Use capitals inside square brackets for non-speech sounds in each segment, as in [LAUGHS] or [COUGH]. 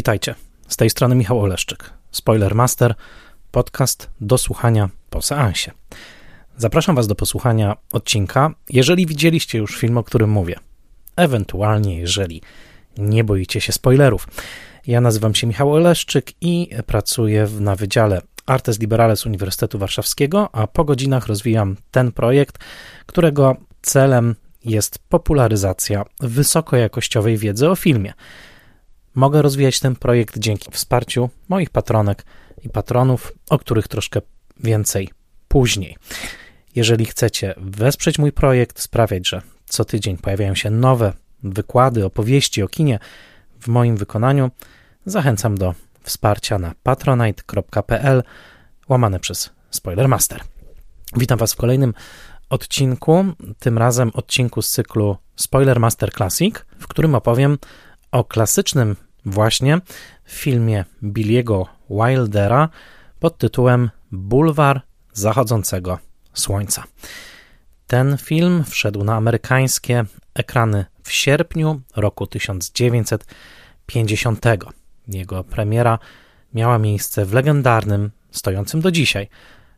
Witajcie. Z tej strony Michał Oleszczyk. Spoiler Master, podcast do słuchania po seansie. Zapraszam Was do posłuchania odcinka, jeżeli widzieliście już film, o którym mówię. Ewentualnie, jeżeli nie boicie się spoilerów. Ja nazywam się Michał Oleszczyk i pracuję na Wydziale Artes Liberales Uniwersytetu Warszawskiego, a po godzinach rozwijam ten projekt, którego celem jest popularyzacja wysokojakościowej wiedzy o filmie. Mogę rozwijać ten projekt dzięki wsparciu moich patronek i patronów, o których troszkę więcej później. Jeżeli chcecie wesprzeć mój projekt, sprawiać, że co tydzień pojawiają się nowe wykłady, opowieści o kinie w moim wykonaniu, zachęcam do wsparcia na patronite.pl łamane przez Spoilermaster. Witam Was w kolejnym odcinku, tym razem odcinku z cyklu Spoilermaster Classic, w którym opowiem o klasycznym właśnie filmie Billiego Wildera pod tytułem Bulwar Zachodzącego Słońca. Ten film wszedł na amerykańskie ekrany w sierpniu roku 1950. Jego premiera miała miejsce w legendarnym, stojącym do dzisiaj,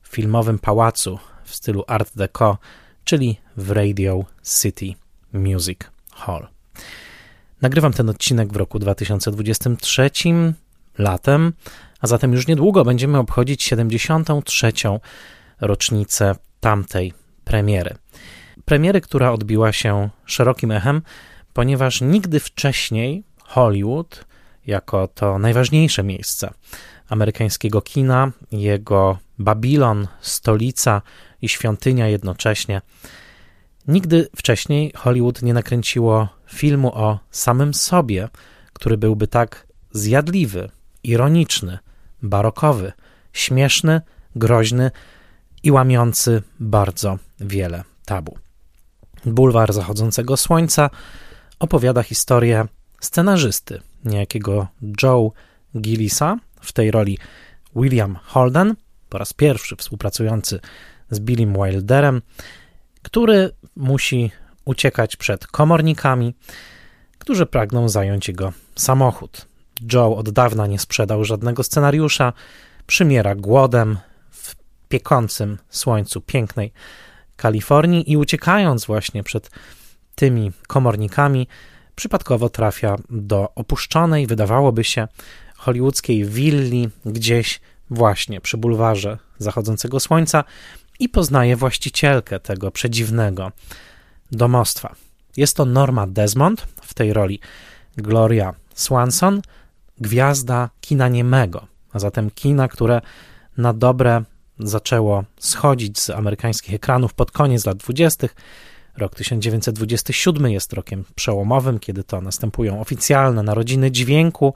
filmowym pałacu w stylu Art Deco, czyli w Radio City Music Hall. Nagrywam ten odcinek w roku 2023, latem, a zatem już niedługo będziemy obchodzić 73. rocznicę tamtej premiery. Premiery, która odbiła się szerokim echem, ponieważ nigdy wcześniej Hollywood, jako to najważniejsze miejsce amerykańskiego kina, jego Babilon, stolica i świątynia jednocześnie, nigdy wcześniej Hollywood nie nakręciło filmu o samym sobie, który byłby tak zjadliwy, ironiczny, barokowy, śmieszny, groźny i łamiący bardzo wiele tabu. Bulwar zachodzącego słońca opowiada historię scenarzysty, niejakiego Joe Gillisa, w tej roli William Holden, po raz pierwszy współpracujący z Billym Wilderem, który musi uciekać przed komornikami, którzy pragną zająć jego samochód. Joe od dawna nie sprzedał żadnego scenariusza, przymiera głodem w piekącym słońcu pięknej Kalifornii i uciekając właśnie przed tymi komornikami, przypadkowo trafia do opuszczonej, wydawałoby się, hollywoodzkiej willi gdzieś właśnie przy bulwarze zachodzącego słońca i poznaje właścicielkę tego przedziwnego domostwa. Jest to Norma Desmond, w tej roli Gloria Swanson, gwiazda kina niemego, a zatem kina, które na dobre zaczęło schodzić z amerykańskich ekranów pod koniec lat 20. Rok 1927 jest rokiem przełomowym, kiedy to następują oficjalne narodziny dźwięku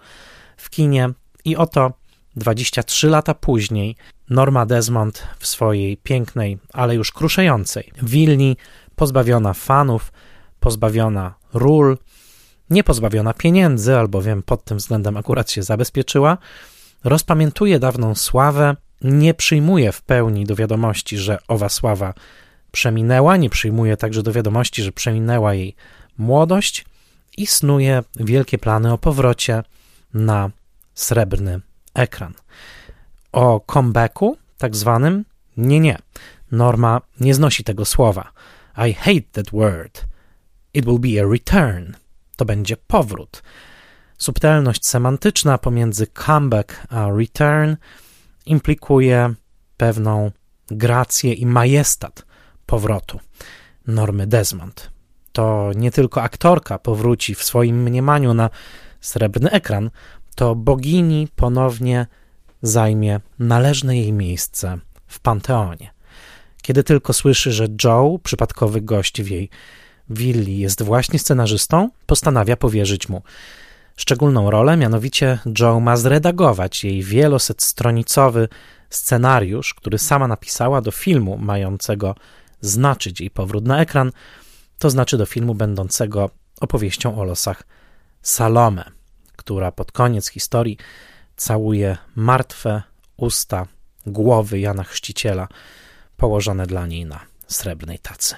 w kinie i oto 23 lata później Norma Desmond w swojej pięknej, ale już kruszającej willi, pozbawiona fanów, pozbawiona ról, nie pozbawiona pieniędzy, albowiem pod tym względem akurat się zabezpieczyła, rozpamiętuje dawną sławę, nie przyjmuje w pełni do wiadomości, że owa sława przeminęła, nie przyjmuje także do wiadomości, że przeminęła jej młodość i snuje wielkie plany o powrocie na srebrny ekran. O comebacku, tak zwanym, nie, nie. Norma nie znosi tego słowa. I hate that word. It will be a return. To będzie powrót. Subtelność semantyczna pomiędzy comeback a return implikuje pewną grację i majestat powrotu Normy Desmond. To nie tylko aktorka powróci w swoim mniemaniu na srebrny ekran, to bogini ponownie zajmie należne jej miejsce w panteonie. Kiedy tylko słyszy, że Joe, przypadkowy gość w jej willi, jest właśnie scenarzystą, postanawia powierzyć mu szczególną rolę, mianowicie Joe ma zredagować jej wielosetstronicowy scenariusz, który sama napisała do filmu mającego znaczyć jej powrót na ekran, to znaczy do filmu będącego opowieścią o losach Salome, która pod koniec historii całuje martwe usta głowy Jana Chrzciciela położone dla niej na srebrnej tacy.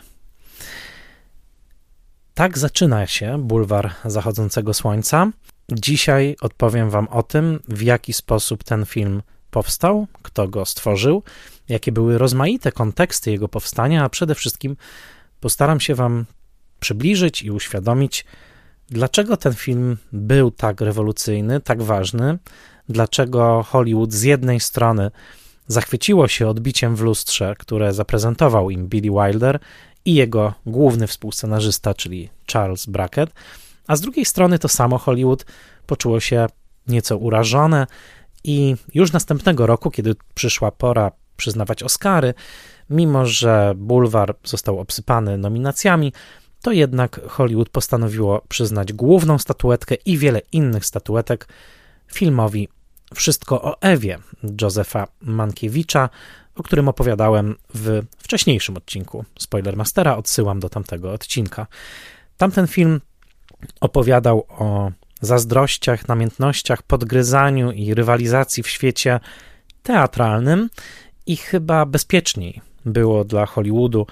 Tak zaczyna się bulwar zachodzącego słońca. Dzisiaj odpowiem Wam o tym, w jaki sposób ten film powstał, kto go stworzył, jakie były rozmaite konteksty jego powstania, a przede wszystkim postaram się Wam przybliżyć i uświadomić, dlaczego ten film był tak rewolucyjny, tak ważny, dlaczego Hollywood z jednej strony zachwyciło się odbiciem w lustrze, które zaprezentował im Billy Wilder i jego główny współscenarzysta, czyli Charles Brackett, a z drugiej strony to samo Hollywood poczuło się nieco urażone i już następnego roku, kiedy przyszła pora przyznawać Oscary, mimo że Bulwar został obsypany nominacjami, to jednak Hollywood postanowiło przyznać główną statuetkę i wiele innych statuetek filmowi Wszystko o Ewie Józefa Mankiewicza, o którym opowiadałem w wcześniejszym odcinku Spoilermastera. Odsyłam do tamtego odcinka. Tamten film opowiadał o zazdrościach, namiętnościach, podgryzaniu i rywalizacji w świecie teatralnym i chyba bezpieczniej było dla Hollywoodu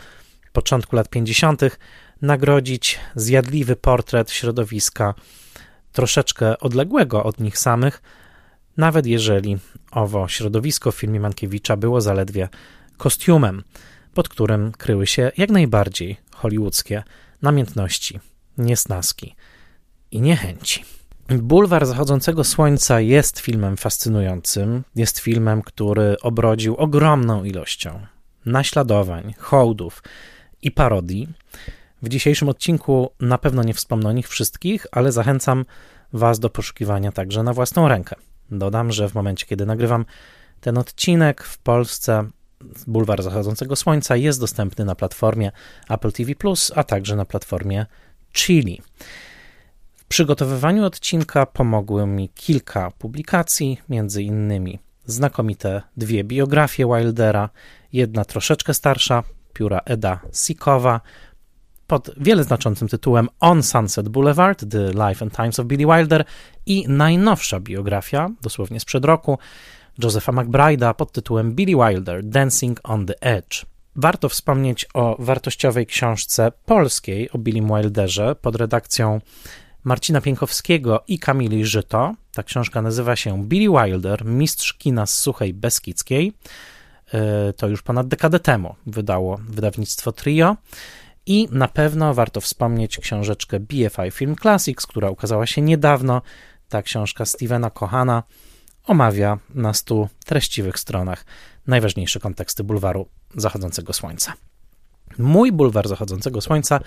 początku lat 50. nagrodzić zjadliwy portret środowiska troszeczkę odległego od nich samych, nawet jeżeli owo środowisko w filmie Mankiewicza było zaledwie kostiumem, pod którym kryły się jak najbardziej hollywoodzkie namiętności, niesnaski i niechęci. Bulwar Zachodzącego Słońca jest filmem fascynującym, jest filmem, który obrodził ogromną ilością naśladowań, hołdów i parodii. W dzisiejszym odcinku na pewno nie wspomnę o nich wszystkich, ale zachęcam Was do poszukiwania także na własną rękę. Dodam, że w momencie, kiedy nagrywam ten odcinek w Polsce, Bulwar Zachodzącego Słońca jest dostępny na platformie Apple TV, a także na platformie Chili. W przygotowywaniu odcinka pomogły mi kilka publikacji, między innymi znakomite dwie biografie Wildera, jedna troszeczkę starsza, pióra Eda Sikowa, pod wiele znaczącym tytułem On Sunset Boulevard, The Life and Times of Billy Wilder i najnowsza biografia, dosłownie sprzed roku, Josepha McBride'a pod tytułem Billy Wilder, Dancing on the Edge. Warto wspomnieć o wartościowej książce polskiej o Billy Wilderze pod redakcją Marcina Pienkowskiego i Kamili Żyto. Ta książka nazywa się Billy Wilder, mistrz kina z Suchej Beskidzkiej. E, to już ponad dekadę temu wydało wydawnictwo Trio. I na pewno warto wspomnieć książeczkę BFI Film Classics, która ukazała się niedawno. Ta książka Stevena Kohana omawia na stu treściwych stronach najważniejsze konteksty bulwaru zachodzącego słońca. Mój bulwar zachodzącego słońca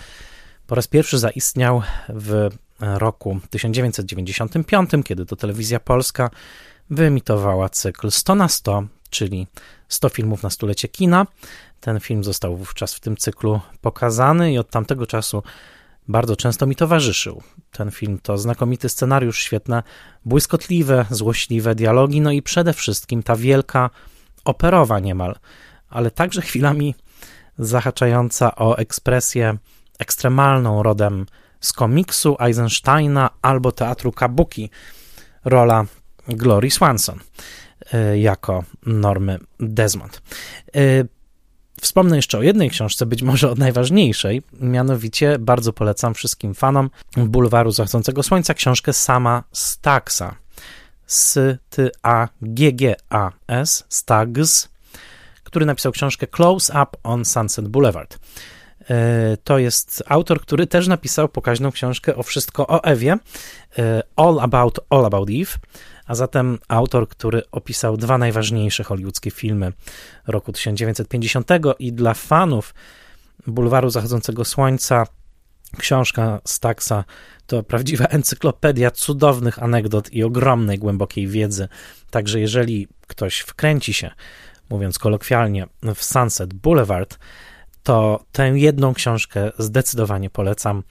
po raz pierwszy zaistniał w roku 1995, kiedy to telewizja polska wyemitowała cykl 100 na 100, czyli 100 filmów na stulecie kina. Ten film został wówczas w tym cyklu pokazany i od tamtego czasu bardzo często mi towarzyszył. Ten film to znakomity scenariusz, świetne, błyskotliwe, złośliwe dialogi, no i przede wszystkim ta wielka operowa niemal, ale także chwilami zahaczająca o ekspresję ekstremalną rodem z komiksu Eisensteina albo teatru kabuki, rola Glory Swanson e, jako Normy Desmond. Wspomnę jeszcze o jednej książce, być może o najważniejszej, mianowicie bardzo polecam wszystkim fanom Bulwaru Zachodzącego Słońca książkę sama Staxa. S-T-A-G-G-A-S, Stags, który napisał książkę Close Up on Sunset Boulevard. E, to jest autor, który też napisał pokaźną książkę o wszystko o Ewie, e, All About All About Eve a zatem autor, który opisał dwa najważniejsze hollywoodzkie filmy roku 1950 i dla fanów Bulwaru Zachodzącego Słońca książka Staxa to prawdziwa [LAUGHS] encyklopedia cudownych anegdot i ogromnej, głębokiej wiedzy. Także jeżeli ktoś wkręci się, mówiąc kolokwialnie, w Sunset Boulevard, to tę jedną książkę zdecydowanie polecam,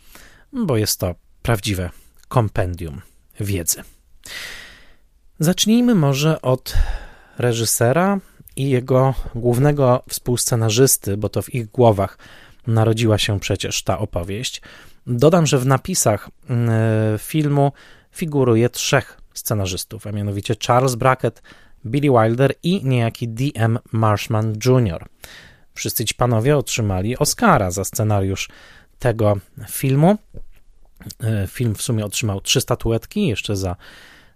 bo jest to prawdziwe kompendium wiedzy. Zacznijmy może od reżysera i jego głównego współscenarzysty, bo to w ich głowach narodziła się przecież ta opowieść. Dodam, że w napisach mm, filmu figuruje trzech scenarzystów, a mianowicie Charles Brackett, Billy Wilder i niejaki D.M. Marshman Jr. Wszyscy ci panowie otrzymali Oscara za scenariusz tego filmu. Film w sumie otrzymał trzy statuetki, jeszcze za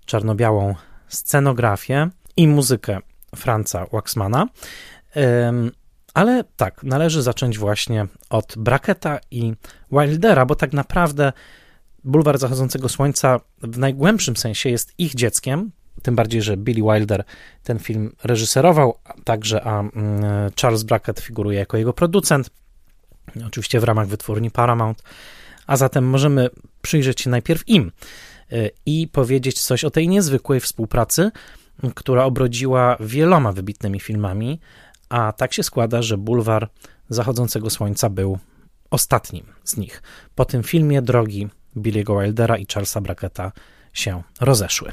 czarno-białą scenografię i muzykę Franza Waxmana. Ale tak, należy zacząć właśnie od Bracketa i Wildera, bo tak naprawdę Bulwar Zachodzącego Słońca w najgłębszym sensie jest ich dzieckiem, tym bardziej, że Billy Wilder ten film reżyserował, także a mm, Charles Brackett figuruje jako jego producent, oczywiście w ramach wytwórni Paramount, a zatem możemy przyjrzeć się najpierw im i powiedzieć coś o tej niezwykłej współpracy, która obrodziła wieloma wybitnymi filmami, a tak się składa, że Bulwar Zachodzącego Słońca był ostatnim z nich. Po tym filmie drogi Billy'ego Wildera i Charlesa Bracketa się rozeszły.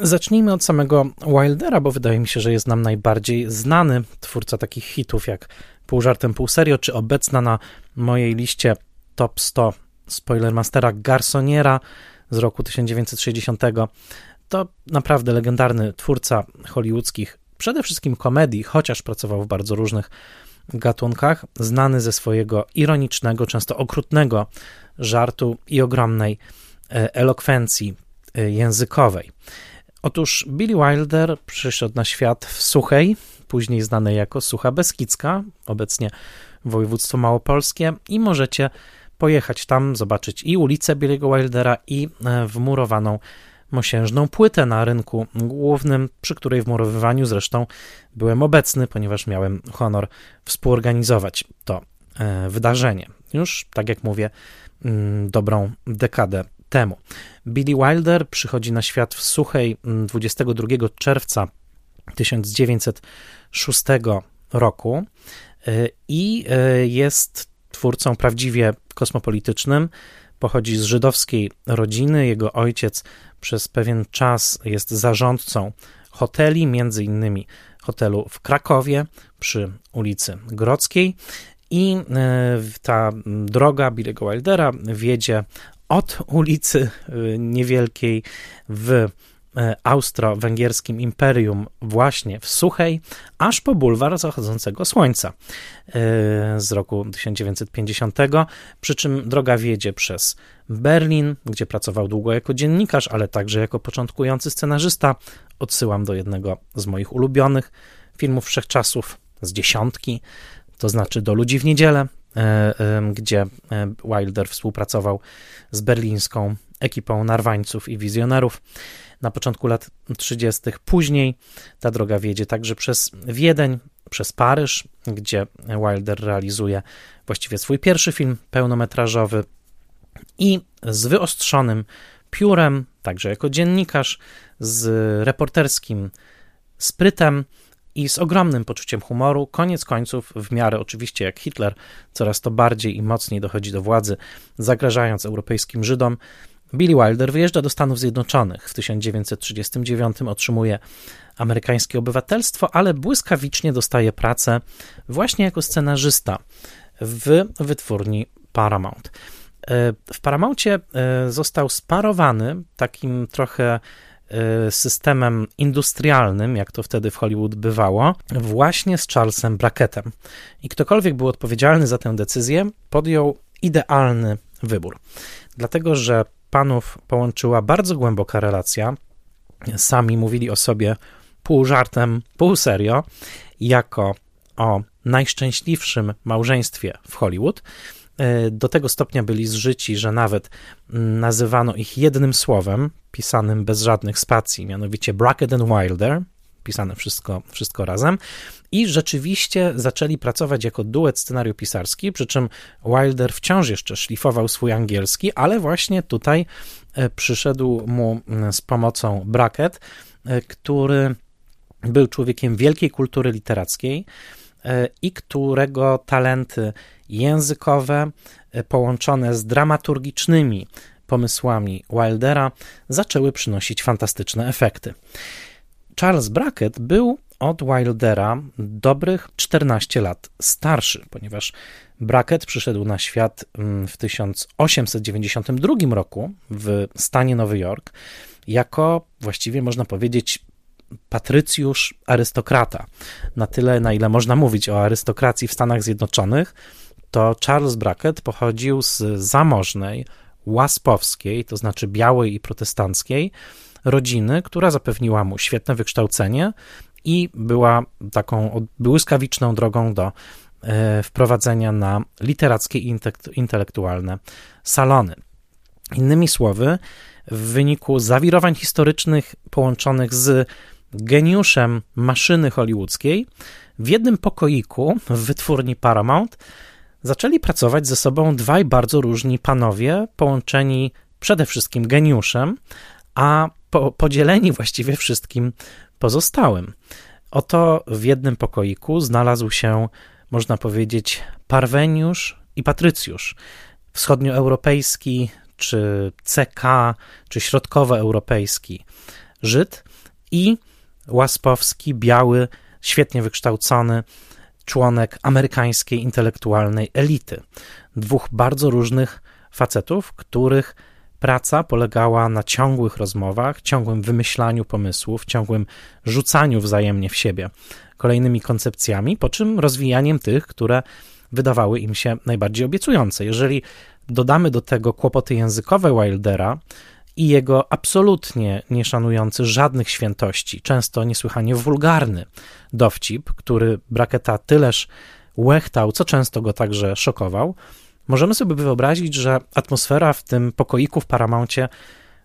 Zacznijmy od samego Wildera, bo wydaje mi się, że jest nam najbardziej znany twórca takich hitów jak Pół żartem, pół serio, czy obecna na mojej liście top 100 Spoilermastera Garsoniera z roku 1960. To naprawdę legendarny twórca hollywoodzkich, przede wszystkim komedii, chociaż pracował w bardzo różnych gatunkach, znany ze swojego ironicznego, często okrutnego żartu i ogromnej e, elokwencji e, językowej. Otóż Billy Wilder przyszedł na świat w Suchej, później znanej jako Sucha Beskidzka, obecnie województwo małopolskie i możecie pojechać tam, zobaczyć i ulicę Billy'ego Wildera i e, wmurowaną mosiężną płytę na rynku głównym, przy której wmurowywaniu zresztą byłem obecny, ponieważ miałem honor współorganizować to e, wydarzenie. Już, tak jak mówię, mm, dobrą dekadę temu. Billy Wilder przychodzi na świat w Suchej 22 mm, czerwca 1906 roku e, i jest twórcą prawdziwie kosmopolitycznym. Pochodzi z żydowskiej rodziny. Jego ojciec przez pewien czas jest zarządcą hoteli, między innymi hotelu w Krakowie przy ulicy Grodzkiej. I e, ta droga Billy'ego Wildera wiedzie od ulicy e, Niewielkiej w austro-węgierskim imperium właśnie w Suchej, aż po bulwar zachodzącego słońca e, z roku 1950, przy czym droga wiedzie przez Berlin, gdzie pracował długo jako dziennikarz, ale także jako początkujący scenarzysta. Odsyłam do jednego z moich ulubionych filmów wszechczasów, z dziesiątki, to znaczy do Ludzi w Niedzielę, e, gdzie Wilder współpracował z berlińską ekipą narwańców i wizjonerów na początku lat 30. Później ta droga wiedzie także przez Wiedeń, przez Paryż, gdzie Wilder realizuje właściwie swój pierwszy film pełnometrażowy i z wyostrzonym piórem, także jako dziennikarz, z reporterskim sprytem i z ogromnym poczuciem humoru, koniec końców, w miarę oczywiście jak Hitler coraz to bardziej i mocniej dochodzi do władzy, zagrażając europejskim Żydom, Billy Wilder wyjeżdża do Stanów Zjednoczonych. W 1939 otrzymuje amerykańskie obywatelstwo, ale błyskawicznie dostaje pracę właśnie jako scenarzysta w wytwórni Paramount. E, w Paramountie e, został sparowany takim trochę e, systemem industrialnym, jak to wtedy w Hollywood bywało, właśnie z Charlesem Brackettem. I ktokolwiek był odpowiedzialny za tę decyzję, podjął idealny wybór. Dlatego, że panów połączyła bardzo głęboka relacja. Sami mówili o sobie pół żartem, pół serio, jako o najszczęśliwszym małżeństwie w Hollywood. E, do tego stopnia byli zżyci, że nawet nazywano ich jednym słowem, pisanym bez żadnych spacji, mianowicie Brackett and Wilder, pisane wszystko, wszystko razem. I rzeczywiście zaczęli pracować jako duet scenariopisarski, przy czym Wilder wciąż jeszcze szlifował swój angielski, ale właśnie tutaj e, przyszedł mu z pomocą Brackett, e, który był człowiekiem wielkiej kultury literackiej e, i którego talenty językowe połączone z dramaturgicznymi pomysłami Wildera zaczęły przynosić fantastyczne efekty. Charles Brackett był od Wildera dobrych 14 lat starszy, ponieważ Brackett przyszedł na świat mm, w 1892 roku w stanie Nowy Jork jako właściwie można powiedzieć patrycjusz arystokrata. Na tyle, na ile można mówić o arystokracji w Stanach Zjednoczonych, to Charles Brackett pochodził z zamożnej, łaspowskiej, to znaczy białej i protestanckiej, rodziny, która zapewniła mu świetne wykształcenie i była taką błyskawiczną drogą do e, wprowadzenia na literackie i intelektualne salony. Innymi słowy, w wyniku zawirowań historycznych połączonych z geniuszem maszyny hollywoodzkiej, w jednym pokoiku w wytwórni Paramount zaczęli pracować ze sobą dwaj bardzo różni panowie, połączeni przede wszystkim geniuszem, a po, podzieleni właściwie wszystkim pozostałym. Oto w jednym pokoiku znalazł się, można powiedzieć, Parweniusz i Patrycjusz, wschodnioeuropejski, czy CK, czy środkowoeuropejski Żyd i łaspowski, biały, świetnie wykształcony członek amerykańskiej intelektualnej elity. Dwóch bardzo różnych facetów, których praca polegała na ciągłych rozmowach, ciągłym wymyślaniu pomysłów, ciągłym rzucaniu wzajemnie w siebie kolejnymi koncepcjami, po czym rozwijaniem tych, które wydawały im się najbardziej obiecujące. Jeżeli dodamy do tego kłopoty językowe Wildera i jego absolutnie nie szanujący żadnych świętości, często niesłychanie wulgarny dowcip, który Braketa tyleż łechtał, co często go także szokował, możemy sobie wyobrazić, że atmosfera w tym pokoiku w Paramouncie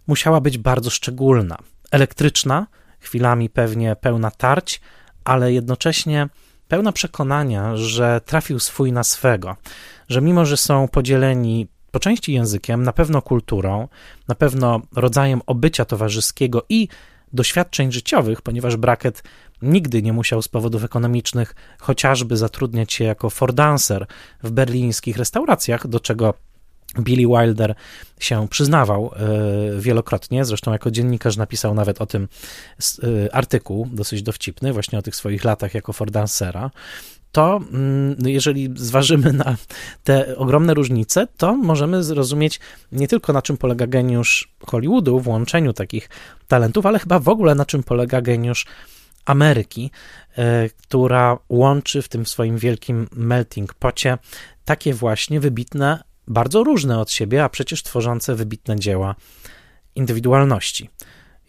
musiała być bardzo szczególna, elektryczna, chwilami pewnie pełna tarć, ale jednocześnie pełna przekonania, że trafił swój na swego, że mimo, że są podzieleni po części językiem, na pewno kulturą, na pewno rodzajem obycia towarzyskiego i doświadczeń życiowych, ponieważ Brackett nigdy nie musiał z powodów ekonomicznych chociażby zatrudniać się jako fordancer w berlińskich restauracjach, do czego Billy Wilder się przyznawał e, wielokrotnie, zresztą jako dziennikarz napisał nawet o tym e, artykuł dosyć dowcipny, właśnie o tych swoich latach jako fordancera to mm, no jeżeli zważymy na te ogromne różnice, to możemy zrozumieć nie tylko na czym polega geniusz Hollywoodu w łączeniu takich talentów, ale chyba w ogóle na czym polega geniusz Ameryki, e, która łączy w tym swoim wielkim melting pocie takie właśnie wybitne, bardzo różne od siebie, a przecież tworzące wybitne dzieła indywidualności.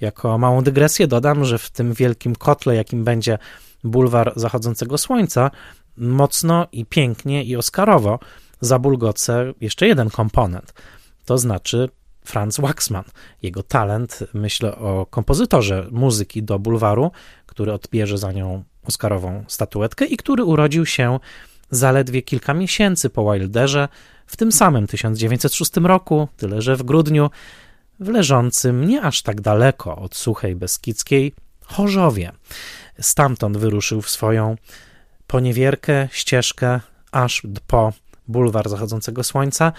Jako małą dygresję dodam, że w tym wielkim kotle, jakim będzie bulwar zachodzącego słońca, mocno i pięknie i oscarowo zabulgoce jeszcze jeden komponent, to znaczy Franz Waxman. Jego talent, myślę o kompozytorze muzyki do bulwaru, który odbierze za nią oscarową statuetkę i który urodził się zaledwie kilka miesięcy po Wilderze w tym samym 1906 roku, tyle że w grudniu, w leżącym nie aż tak daleko od suchej Beskidzkiej Chorzowie. Stamtąd wyruszył w swoją poniewierkę, ścieżkę, aż po bulwar zachodzącego słońca.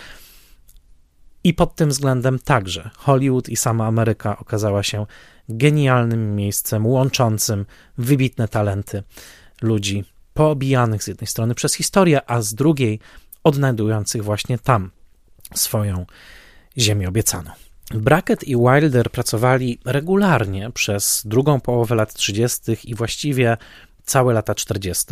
I pod tym względem także Hollywood i sama Ameryka okazała się genialnym miejscem łączącym wybitne talenty ludzi poobijanych z jednej strony przez historię, a z drugiej odnajdujących właśnie tam swoją ziemię obiecaną. Brackett i Wilder pracowali regularnie przez drugą połowę lat 30. i właściwie całe lata 40.,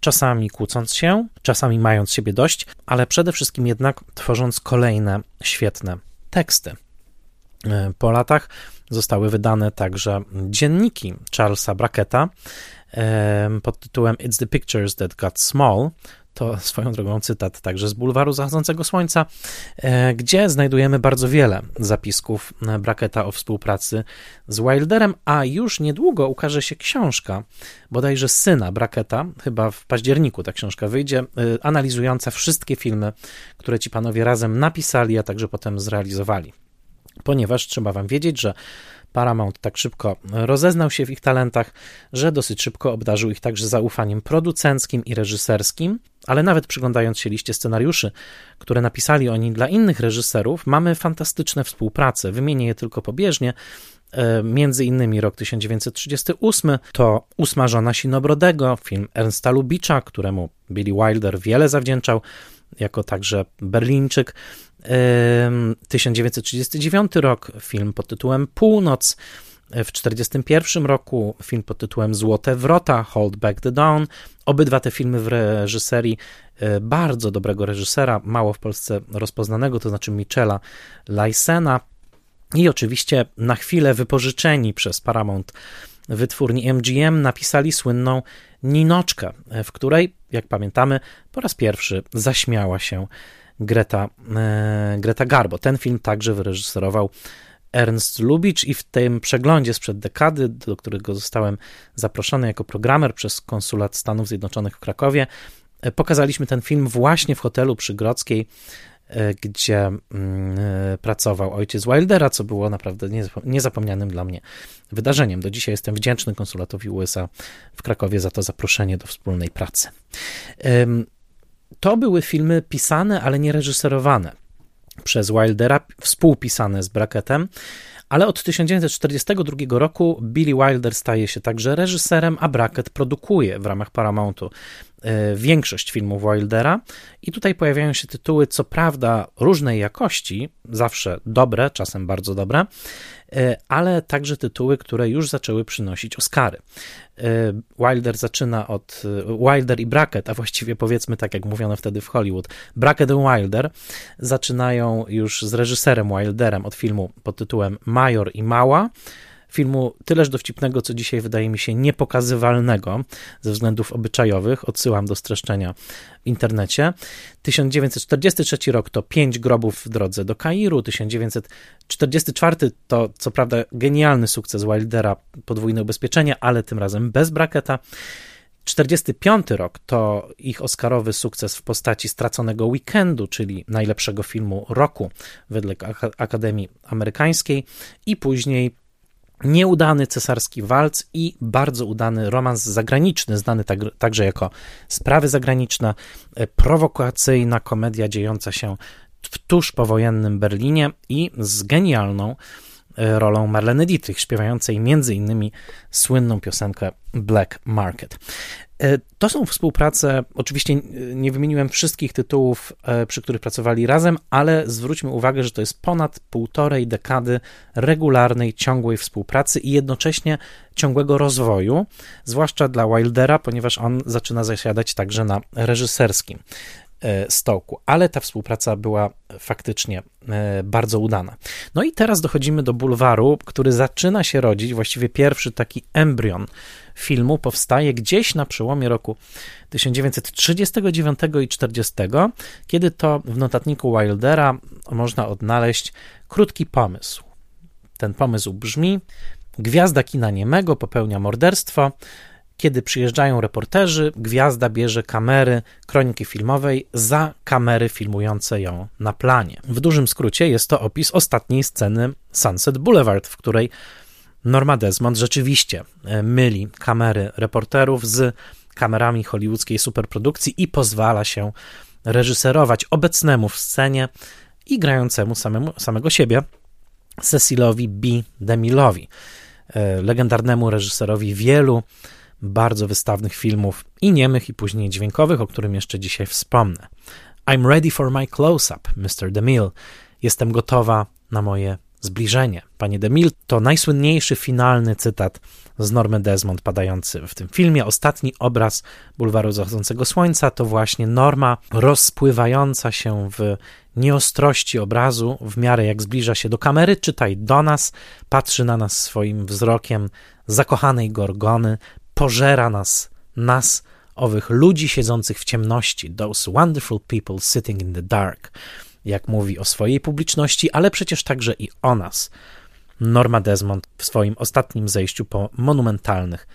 czasami kłócąc się, czasami mając siebie dość, ale przede wszystkim jednak tworząc kolejne świetne teksty. Po latach zostały wydane także dzienniki Charlesa Bracketa pod tytułem It's the Pictures That Got Small, to swoją drogą cytat także z Bulwaru Zachodzącego Słońca, e, gdzie znajdujemy bardzo wiele zapisków Bracketa o współpracy z Wilderem, a już niedługo ukaże się książka, bodajże syna Bracketa, chyba w październiku ta książka wyjdzie, e, analizująca wszystkie filmy, które ci panowie razem napisali, a także potem zrealizowali. Ponieważ trzeba wam wiedzieć, że Paramount tak szybko rozeznał się w ich talentach, że dosyć szybko obdarzył ich także zaufaniem producenckim i reżyserskim, ale nawet przyglądając się liście scenariuszy, które napisali oni dla innych reżyserów, mamy fantastyczne współprace. Wymienię je tylko pobieżnie. E, między innymi rok 1938 to Ósma żona Sinobrodego, film Ernsta Lubicza, któremu Billy Wilder wiele zawdzięczał, jako także Berlińczyk. 1939 rok, film pod tytułem Północ, W 1941 roku film pod tytułem Złote Wrota, Hold Back the Dawn. Obydwa te filmy w reżyserii e, bardzo dobrego reżysera, mało w Polsce rozpoznanego, to znaczy Michela Lysena. I oczywiście na chwilę wypożyczeni przez Paramount wytwórni MGM napisali słynną Ninoczkę, w której, jak pamiętamy, po raz pierwszy zaśmiała się Greta, e, Greta Garbo. Ten film także wyreżyserował Ernst Lubitsch i w tym przeglądzie sprzed dekady, do którego zostałem zaproszony jako programer przez konsulat Stanów Zjednoczonych w Krakowie, e, pokazaliśmy ten film właśnie w hotelu przy Grodzkiej, e, gdzie mm, pracował ojciec Wildera, co było naprawdę niezapomnianym dla mnie wydarzeniem. Do dzisiaj jestem wdzięczny konsulatowi USA w Krakowie za to zaproszenie do wspólnej pracy. To były filmy pisane, ale nie reżyserowane. Przez Wildera, współpisane z Bracketem, ale od 1942 roku Billy Wilder staje się także reżyserem, a Brackett produkuje w ramach Paramountu większość filmów Wildera i tutaj pojawiają się tytuły, co prawda różnej jakości, zawsze dobre, czasem bardzo dobre, E, ale także tytuły, które już zaczęły przynosić Oscary. E, Wilder zaczyna od e, Wilder i Brackett, a właściwie powiedzmy tak jak mówiono wtedy w Hollywood, Brackett i Wilder zaczynają już z reżyserem Wilderem od filmu pod tytułem Major i Mała, filmu tyleż dowcipnego, co dzisiaj wydaje mi się niepokazywalnego ze względów obyczajowych. Odsyłam do streszczenia w internecie. 1943 rok to Pięć grobów w drodze do Kairu. 1944 to co prawda genialny sukces Wildera, podwójne ubezpieczenie, ale tym razem bez braketa. 45 rok to ich oscarowy sukces w postaci straconego weekendu, czyli najlepszego filmu roku wedle Akademii Amerykańskiej, i później Nieudany cesarski walc i bardzo udany romans zagraniczny, znany tak, także jako Sprawy zagraniczne, e, prowokacyjna komedia dziejąca się w tuż powojennym Berlinie i z genialną rolą Marleny Dietrich, śpiewającej innymi słynną piosenkę Black Market. E, to są współprace, oczywiście nie wymieniłem wszystkich tytułów, e, przy których pracowali razem, ale zwróćmy uwagę, że to jest ponad półtorej dekady regularnej, ciągłej współpracy i jednocześnie ciągłego rozwoju, zwłaszcza dla Wildera, ponieważ on zaczyna zasiadać także na reżyserskim stołku, ale ta współpraca była faktycznie e, bardzo udana. No i teraz dochodzimy do bulwaru, który zaczyna się rodzić, właściwie pierwszy taki embrion filmu powstaje gdzieś na przełomie roku 1939 i 40, kiedy to w notatniku Wildera można odnaleźć krótki pomysł. Ten pomysł brzmi: Gwiazda kina niemego popełnia morderstwo, kiedy przyjeżdżają reporterzy, gwiazda bierze kamery kroniki filmowej za kamery filmujące ją na planie. W dużym skrócie jest to opis ostatniej sceny Sunset Boulevard, w której Norma Desmond rzeczywiście e, myli kamery reporterów z kamerami hollywoodzkiej superprodukcji i pozwala się reżyserować obecnemu w scenie i grającemu samemu, samego siebie Cecilowi B. DeMille'owi, e, legendarnemu reżyserowi wielu bardzo wystawnych filmów i niemych, i później dźwiękowych, o którym jeszcze dzisiaj wspomnę. I'm ready for my close-up, Mr. DeMille. Jestem gotowa na moje zbliżenie. Panie DeMille, to najsłynniejszy finalny cytat z Normy Desmond padający w tym filmie. Ostatni obraz bulwaru zachodzącego słońca to właśnie Norma rozpływająca się w nieostrości obrazu w miarę jak zbliża się do kamery, czytaj do nas, patrzy na nas swoim wzrokiem zakochanej gorgony, pożera nas, nas, owych ludzi siedzących w ciemności, those wonderful people sitting in the dark, jak mówi o swojej publiczności, ale przecież także i o nas. Norma Desmond w swoim ostatnim zejściu po monumentalnych,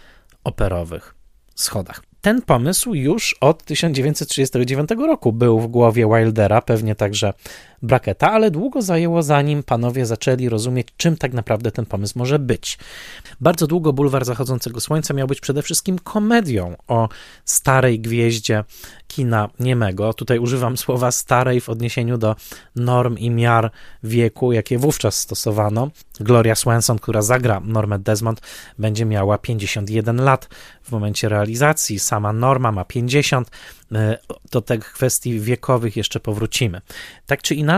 operowych schodach. Ten pomysł już od 1939 roku był w głowie Wildera, pewnie także Bracketa, ale długo zajęło zanim panowie zaczęli rozumieć, czym tak naprawdę ten pomysł może być. Bardzo długo Bulwar Zachodzącego Słońca miał być przede wszystkim komedią o starej gwieździe kina niemego. Tutaj używam słowa starej w odniesieniu do norm i miar wieku, jakie wówczas stosowano. Gloria Swanson, która zagra Normę Desmond, będzie miała 51 lat w momencie realizacji. Sama Norma ma 50. E, do tych kwestii wiekowych jeszcze powrócimy. Tak czy inaczej,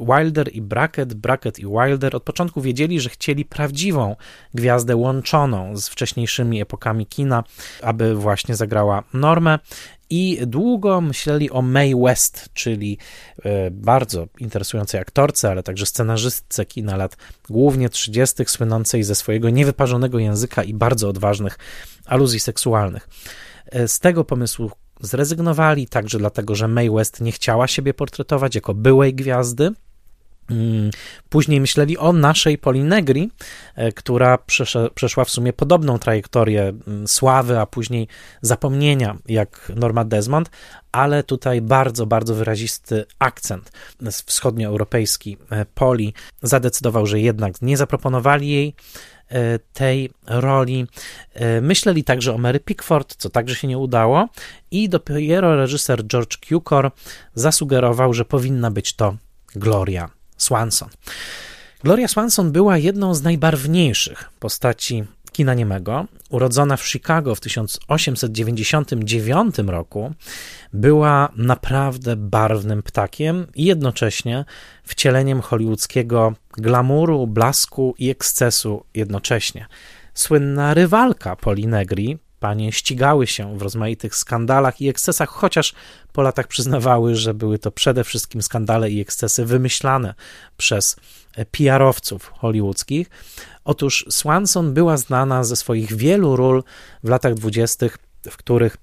Wilder i Brackett, Brackett i Wilder od początku wiedzieli, że chcieli prawdziwą gwiazdę łączoną z wcześniejszymi epokami kina, aby właśnie zagrała normę i długo myśleli o Mae West, czyli e, bardzo interesującej aktorce, ale także scenarzystce kina lat głównie 30., słynącej ze swojego niewyparzonego języka i bardzo odważnych aluzji seksualnych. E, z tego pomysłu zrezygnowali, także dlatego, że Mae West nie chciała siebie portretować jako byłej gwiazdy. Mm, później myśleli o naszej Polinegri, e, która przeszła w sumie podobną trajektorię mm, sławy, a później zapomnienia jak Norma Desmond, ale tutaj bardzo, bardzo wyrazisty akcent wschodnioeuropejski e, Poli zadecydował, że jednak nie zaproponowali jej tej roli. Myśleli także o Mary Pickford, co także się nie udało i dopiero reżyser George Cukor zasugerował, że powinna być to Gloria Swanson. Gloria Swanson była jedną z najbarwniejszych postaci kina niemego. Urodzona w Chicago w 1899 roku, była naprawdę barwnym ptakiem i jednocześnie wcieleniem hollywoodzkiego glamuru, blasku i ekscesu jednocześnie. Słynna rywalka Poli Negri, Panie ścigały się w rozmaitych skandalach i ekscesach, chociaż po latach przyznawały, że były to przede wszystkim skandale i ekscesy wymyślane przez PR-owców hollywoodzkich. Otóż Swanson była znana ze swoich wielu ról w latach dwudziestych, w których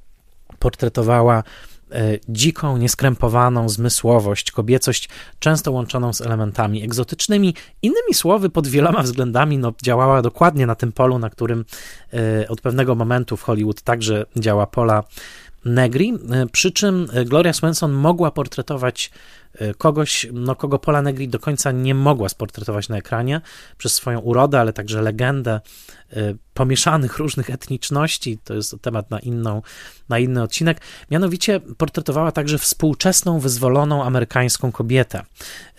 portretowała E, dziką, nieskrępowaną zmysłowość, kobiecość, często łączoną z elementami egzotycznymi. Innymi słowy, pod wieloma względami no, działała dokładnie na tym polu, na którym e, od pewnego momentu w Hollywood także działa Pola Negri, e, przy czym Gloria Swanson mogła portretować kogoś, no, kogo Pola Negri do końca nie mogła sportretować na ekranie przez swoją urodę, ale także legendę Y, pomieszanych [LAUGHS] różnych etniczności, to jest temat na, inną, na inny odcinek, mianowicie portretowała także współczesną, wyzwoloną amerykańską kobietę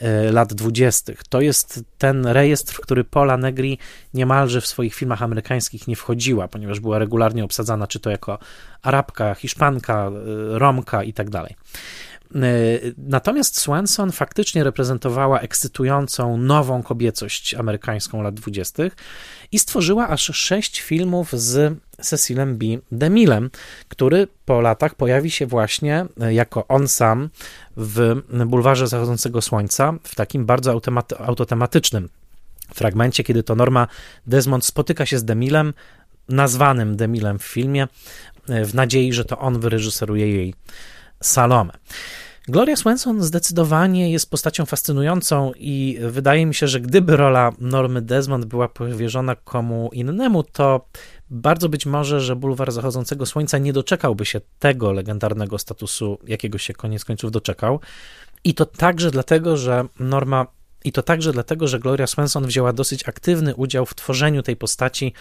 y, lat dwudziestych. To jest ten rejestr, w który Paula Negri niemalże w swoich filmach amerykańskich nie wchodziła, ponieważ była regularnie obsadzana czy to jako Arabka, Hiszpanka, y, Romka i tak dalej. Natomiast Swanson faktycznie reprezentowała ekscytującą, nową kobiecość amerykańską lat dwudziestych i stworzyła aż sześć filmów z Cecilem B. DeMillem, który po latach pojawi się właśnie e, jako on sam w Bulwarze Zachodzącego Słońca w takim bardzo autotematycznym fragmencie, kiedy to Norma Desmond spotyka się z DeMillem, nazwanym DeMillem w filmie, e, w nadziei, że to on wyreżyseruje jej Salomę. Gloria Swanson zdecydowanie jest postacią fascynującą i wydaje mi się, że gdyby rola Normy Desmond była powierzona komu innemu, to bardzo być może, że Bulwar Zachodzącego Słońca nie doczekałby się tego legendarnego statusu, jakiego się koniec końców doczekał. I to także dlatego, że Norma i to także dlatego, że Gloria Swanson wzięła dosyć aktywny udział w tworzeniu tej postaci,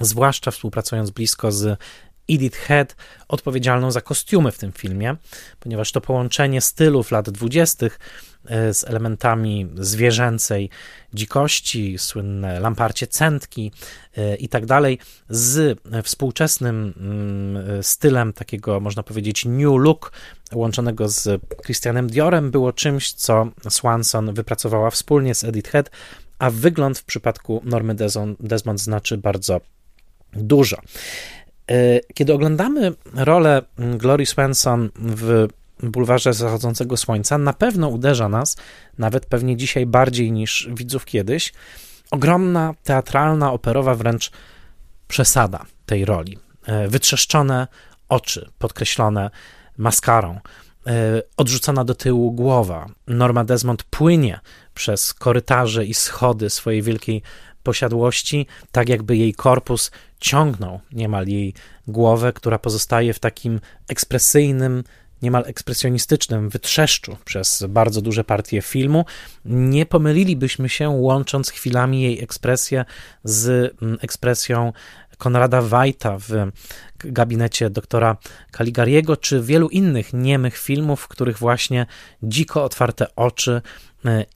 zwłaszcza współpracując blisko z Edith Head odpowiedzialną za kostiumy w tym filmie, ponieważ to połączenie stylów lat dwudziestych e, z elementami zwierzęcej dzikości, słynne lamparcie centki e, i tak dalej, z współczesnym mm, stylem takiego, można powiedzieć, new look, łączonego z Christianem Diorem, było czymś, co Swanson wypracowała wspólnie z Edith Head, a wygląd w przypadku Normy Desmond znaczy bardzo dużo. E, kiedy oglądamy rolę Glory Swanson w bulwarze zachodzącego słońca, na pewno uderza nas, nawet pewnie dzisiaj bardziej niż widzów kiedyś, ogromna, teatralna, operowa wręcz przesada tej roli. E, wytrzeszczone oczy, podkreślone maskarą, e, odrzucona do tyłu głowa. Norma Desmond płynie przez korytarze i schody swojej wielkiej posiadłości, tak jakby jej korpus ciągnął niemal jej głowę, która pozostaje w takim ekspresyjnym, niemal ekspresjonistycznym wytrzeszczu przez bardzo duże partie filmu. Nie pomylilibyśmy się, łącząc chwilami jej ekspresję z mm, ekspresją Konrada Wajta w gabinecie doktora Caligariego, czy wielu innych niemych filmów, w których właśnie dziko otwarte oczy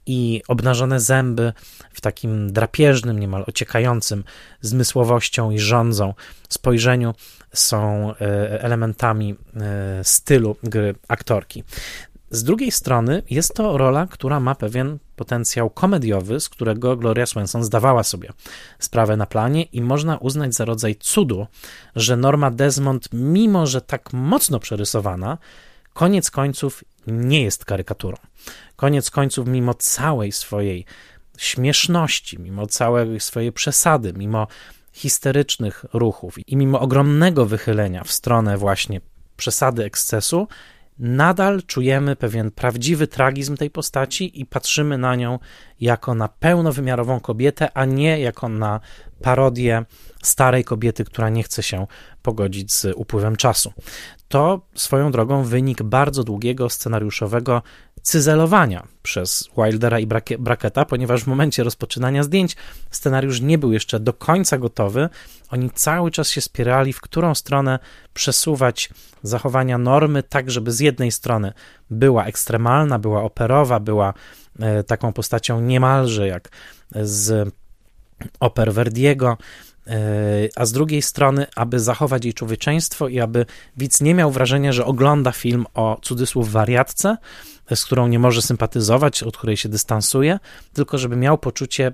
i obnażone zęby w takim drapieżnym, niemal ociekającym zmysłowością i rządzą spojrzeniu są e, elementami e, stylu gry aktorki. Z drugiej strony jest to rola, która ma pewien potencjał komediowy, z którego Gloria Swanson zdawała sobie sprawę na planie i można uznać za rodzaj cudu, że Norma Desmond, mimo że tak mocno przerysowana, koniec końców nie jest karykaturą. Koniec końców, mimo całej swojej śmieszności, mimo całej swojej przesady, mimo histerycznych ruchów i mimo ogromnego wychylenia w stronę właśnie przesady ekscesu, nadal czujemy pewien prawdziwy tragizm tej postaci i patrzymy na nią jako na pełnowymiarową kobietę, a nie jako na parodię starej kobiety, która nie chce się pogodzić z upływem czasu. To swoją drogą wynik bardzo długiego scenariuszowego cyzelowania przez Wildera i Bracketa, ponieważ w momencie rozpoczynania zdjęć scenariusz nie był jeszcze do końca gotowy. Oni cały czas się spierali, w którą stronę przesuwać zachowania normy, tak żeby z jednej strony była ekstremalna, była operowa, była e, taką postacią niemalże jak z oper Verdiego, e, a z drugiej strony, aby zachować jej człowieczeństwo i aby widz nie miał wrażenia, że ogląda film o cudzysłów wariatce, z którą nie może sympatyzować, od której się dystansuje, tylko żeby miał poczucie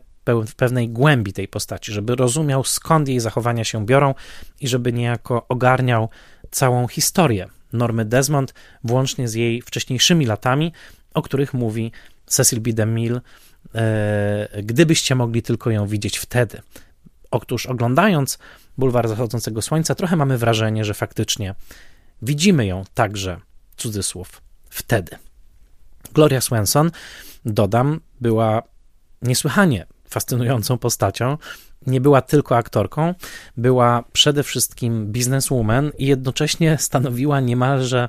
pewnej głębi tej postaci, żeby rozumiał skąd jej zachowania się biorą i żeby niejako ogarniał całą historię Normy Desmond, włącznie z jej wcześniejszymi latami, o których mówi Cecil B. DeMille, e, gdybyście mogli tylko ją widzieć wtedy. Otóż oglądając Bulwar Zachodzącego Słońca, trochę mamy wrażenie, że faktycznie widzimy ją także, cudzysłów, wtedy. Gloria Swanson, dodam, była niesłychanie fascynującą postacią. Nie była tylko aktorką, była przede wszystkim bizneswoman i jednocześnie stanowiła niemalże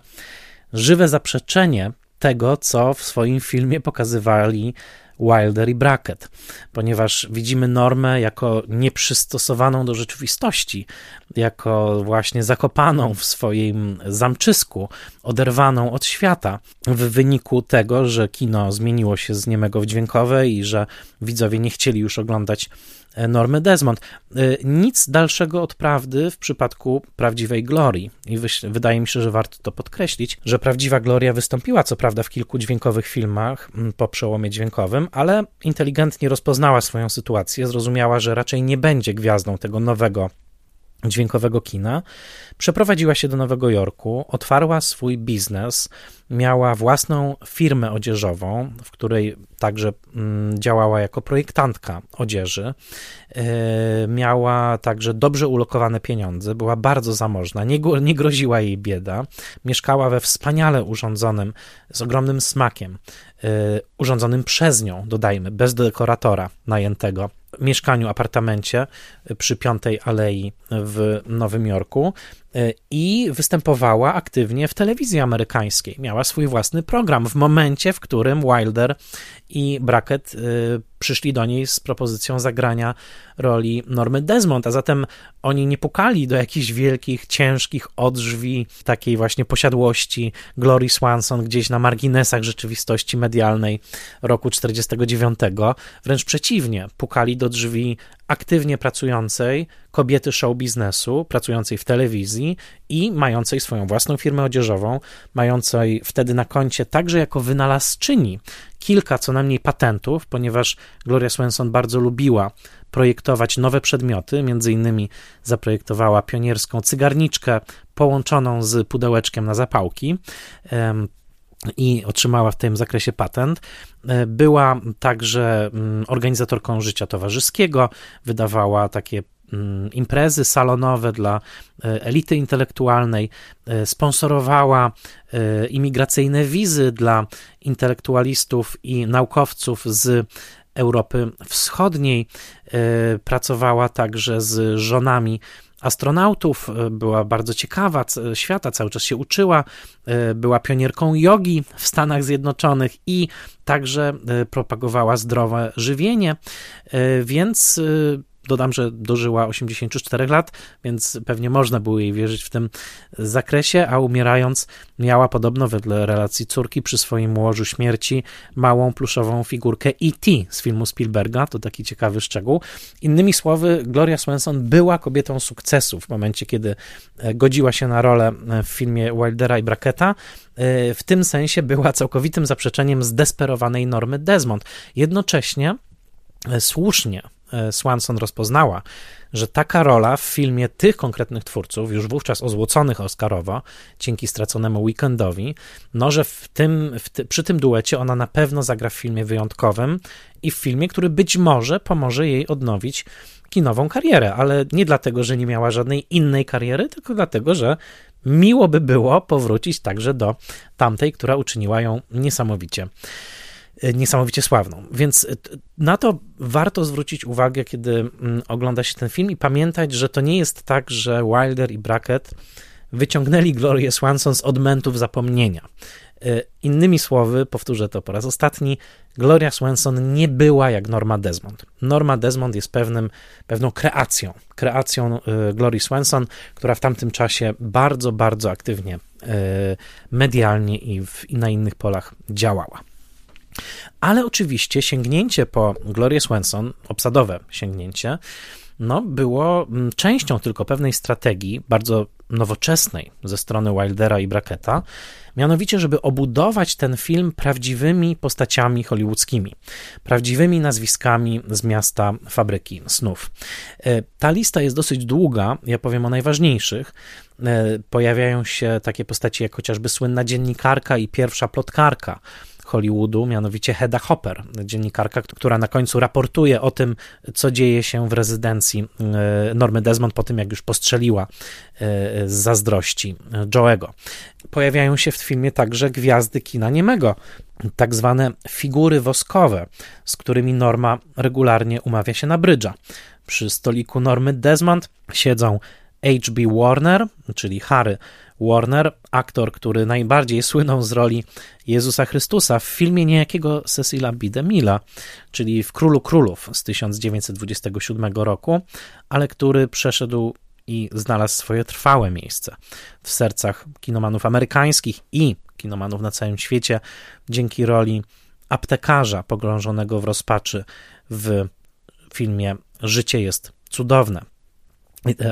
żywe zaprzeczenie tego, co w swoim filmie pokazywali Wilder i Brackett, ponieważ widzimy normę jako nieprzystosowaną do rzeczywistości, jako właśnie zakopaną w swoim zamczysku, oderwaną od świata, w wyniku tego, że kino zmieniło się z niemego w dźwiękowe i że widzowie nie chcieli już oglądać Normy Desmond. E, nic dalszego od prawdy w przypadku prawdziwej Glorii. I wydaje mi się, że warto to podkreślić, że prawdziwa Gloria wystąpiła co prawda w kilku dźwiękowych filmach po przełomie dźwiękowym, ale inteligentnie rozpoznała swoją sytuację, zrozumiała, że raczej nie będzie gwiazdą tego nowego dźwiękowego kina, przeprowadziła się do Nowego Jorku, otwarła swój biznes, miała własną firmę odzieżową, w której także mm, działała jako projektantka odzieży. E, miała także dobrze ulokowane pieniądze, była bardzo zamożna, nie, nie groziła jej bieda. Mieszkała we wspaniale urządzonym, z ogromnym smakiem, e, urządzonym przez nią, dodajmy, bez dekoratora najętego mieszkaniu, apartamencie przy Piątej Alei w Nowym Jorku i występowała aktywnie w telewizji amerykańskiej. Miała swój własny program w momencie, w którym Wilder i Brackett y, przyszli do niej z propozycją zagrania roli Normy Desmond, a zatem oni nie pukali do jakichś wielkich, ciężkich odrzwi takiej właśnie posiadłości Glory Swanson gdzieś na marginesach rzeczywistości medialnej roku 49. Wręcz przeciwnie, pukali do drzwi aktywnie pracującej kobiety show biznesu, pracującej w telewizji i mającej swoją własną firmę odzieżową, mającej wtedy na koncie także jako wynalazczyni kilka co najmniej patentów, ponieważ Gloria Swanson bardzo lubiła projektować nowe przedmioty, między innymi zaprojektowała pionierską cygarniczkę połączoną z pudełeczkiem na zapałki i otrzymała w tym zakresie patent. E, była także mm, organizatorką życia towarzyskiego, wydawała takie imprezy salonowe dla e, elity intelektualnej, e, sponsorowała imigracyjne wizy dla intelektualistów i naukowców z Europy Wschodniej. Pracowała także z żonami astronautów, e, była bardzo ciekawa świata, cały czas się uczyła, e, była pionierką jogi w Stanach Zjednoczonych i także e, propagowała zdrowe żywienie, więc Dodam, że dożyła 84 lat, więc pewnie można było jej wierzyć w tym zakresie, a umierając miała podobno wedle relacji córki przy swoim łożu śmierci małą pluszową figurkę E.T. z filmu Spielberga, to taki ciekawy szczegół. Innymi słowy, Gloria Swanson była kobietą sukcesu w momencie, kiedy e, godziła się na rolę e, w filmie Wildera i Bracketa. E, w tym sensie była całkowitym zaprzeczeniem zdesperowanej Normy Desmond. Jednocześnie słusznie Swanson rozpoznała, że taka rola w filmie tych konkretnych twórców, już wówczas ozłoconych Oscarowo, dzięki straconemu weekendowi, no, że w tym, w ty, przy tym duecie ona na pewno zagra w filmie wyjątkowym i w filmie, który być może pomoże jej odnowić kinową karierę, ale nie dlatego, że nie miała żadnej innej kariery, tylko dlatego, że miło by było powrócić także do tamtej, która uczyniła ją niesamowicie E, niesamowicie sławną. Więc e, na to warto zwrócić uwagę, kiedy mm, ogląda się ten film i pamiętać, że to nie jest tak, że Wilder i Brackett wyciągnęli Glorię Swanson z odmentów zapomnienia. E, innymi słowy, powtórzę to po raz ostatni, Gloria Swanson nie była jak Norma Desmond. Norma Desmond jest pewnym, pewną kreacją, kreacją Glorii Swanson, która w tamtym czasie bardzo, bardzo aktywnie medialnie i, w, i na innych polach działała. Ale oczywiście sięgnięcie po Glorię Swanson, obsadowe sięgnięcie, no, było mm, częścią tylko pewnej strategii, bardzo nowoczesnej ze strony Wildera i Bracketa, mianowicie, żeby obudować ten film prawdziwymi postaciami hollywoodzkimi, prawdziwymi nazwiskami z miasta fabryki snów. E, ta lista jest dosyć długa, ja powiem o najważniejszych. E, pojawiają się takie postaci jak chociażby słynna dziennikarka i pierwsza plotkarka, Hollywoodu, mianowicie Hedda Hopper, dziennikarka, która na końcu raportuje o tym, co dzieje się w rezydencji e, Normy Desmond po tym, jak już postrzeliła e, z zazdrości Joe'ego. Pojawiają się w filmie także gwiazdy kina niemego, tak zwane figury woskowe, z którymi Norma regularnie umawia się na brydża. Przy stoliku Normy Desmond siedzą H.B. Warner, czyli Harry Warner, aktor, który najbardziej słynął z roli Jezusa Chrystusa w filmie niejakiego Cecila B. DeMilla, czyli w Królu Królów z 1927 roku, ale który przeszedł i znalazł swoje trwałe miejsce w sercach kinomanów amerykańskich i kinomanów na całym świecie dzięki roli aptekarza pogrążonego w rozpaczy w filmie Życie jest cudowne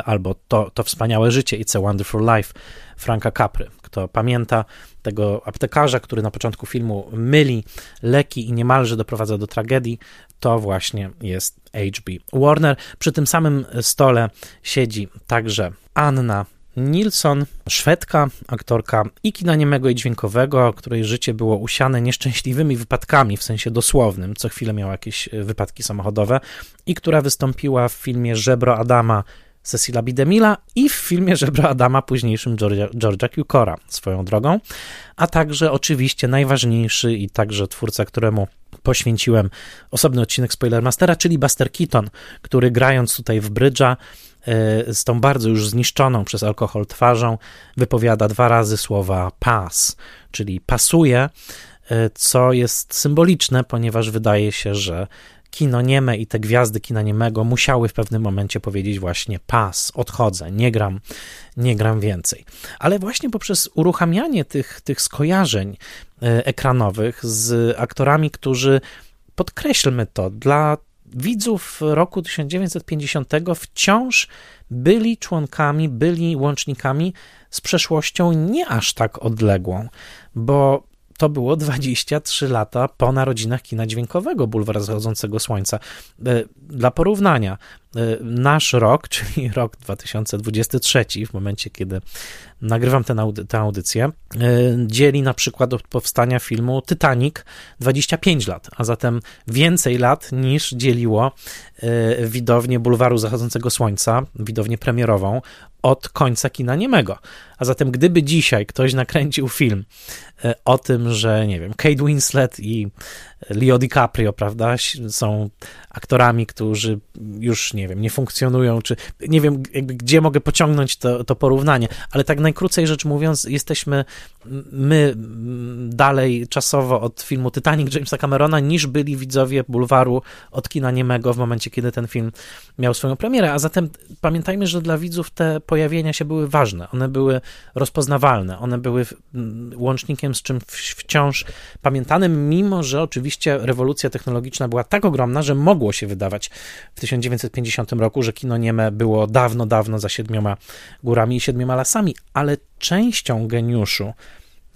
albo to, to wspaniałe życie It's a Wonderful Life Franka Capry. Kto pamięta tego aptekarza, który na początku filmu myli leki i niemalże doprowadza do tragedii, to właśnie jest H.B. Warner. Przy tym samym stole siedzi także Anna Nilsson, Szwedka, aktorka i kina niemego i dźwiękowego, której życie było usiane nieszczęśliwymi wypadkami, w sensie dosłownym, co chwilę miała jakieś wypadki samochodowe i która wystąpiła w filmie Żebro Adama Cecila Bidemila i w filmie Żebra Adama, późniejszym Georgia Cukora swoją drogą, a także oczywiście najważniejszy i także twórca, któremu poświęciłem osobny odcinek Spoilermastera, czyli Buster Keaton, który grając tutaj w brydża e, z tą bardzo już zniszczoną przez alkohol twarzą wypowiada dwa razy słowa pass, czyli pasuje, e, co jest symboliczne, ponieważ wydaje się, że kino nieme i te gwiazdy kina niemego musiały w pewnym momencie powiedzieć właśnie pas, odchodzę, nie gram, nie gram więcej. Ale właśnie poprzez uruchamianie tych, tych skojarzeń e, ekranowych z aktorami, którzy, podkreślmy to, dla widzów roku 1950 wciąż byli członkami, byli łącznikami z przeszłością nie aż tak odległą, bo to było 23 lata po narodzinach kina dźwiękowego Bulwar Zachodzącego Słońca. E, dla porównania, nasz rok, [LAUGHS] czyli rok 2023, w momencie kiedy nagrywam tę, audy audycję, e, dzieli na przykład od powstania filmu Titanic 25 lat, a zatem więcej lat niż dzieliło widownię Bulwaru Zachodzącego Słońca, widownię premierową, od końca kina niemego. A zatem, gdyby dzisiaj ktoś nakręcił film e, o tym, że nie wiem, Kate Winslet i Leo DiCaprio, prawda, są aktorami, którzy już, nie wiem, nie funkcjonują, czy nie wiem, jakby, gdzie mogę pociągnąć to, to porównanie, ale tak najkrócej rzecz mówiąc, jesteśmy my dalej czasowo od filmu Titanic Jamesa Camerona, niż byli widzowie bulwaru od kina niemego w momencie, kiedy ten film miał swoją premierę, a zatem pamiętajmy, że dla widzów te pojawienia się były ważne, one były rozpoznawalne, one były łącznikiem z czym wciąż pamiętanym, mimo że oczywiście rewolucja technologiczna była tak ogromna, że mogło się wydawać w 1950 roku, że kino nieme było dawno, dawno za siedmioma górami i siedmioma lasami, ale częścią geniuszu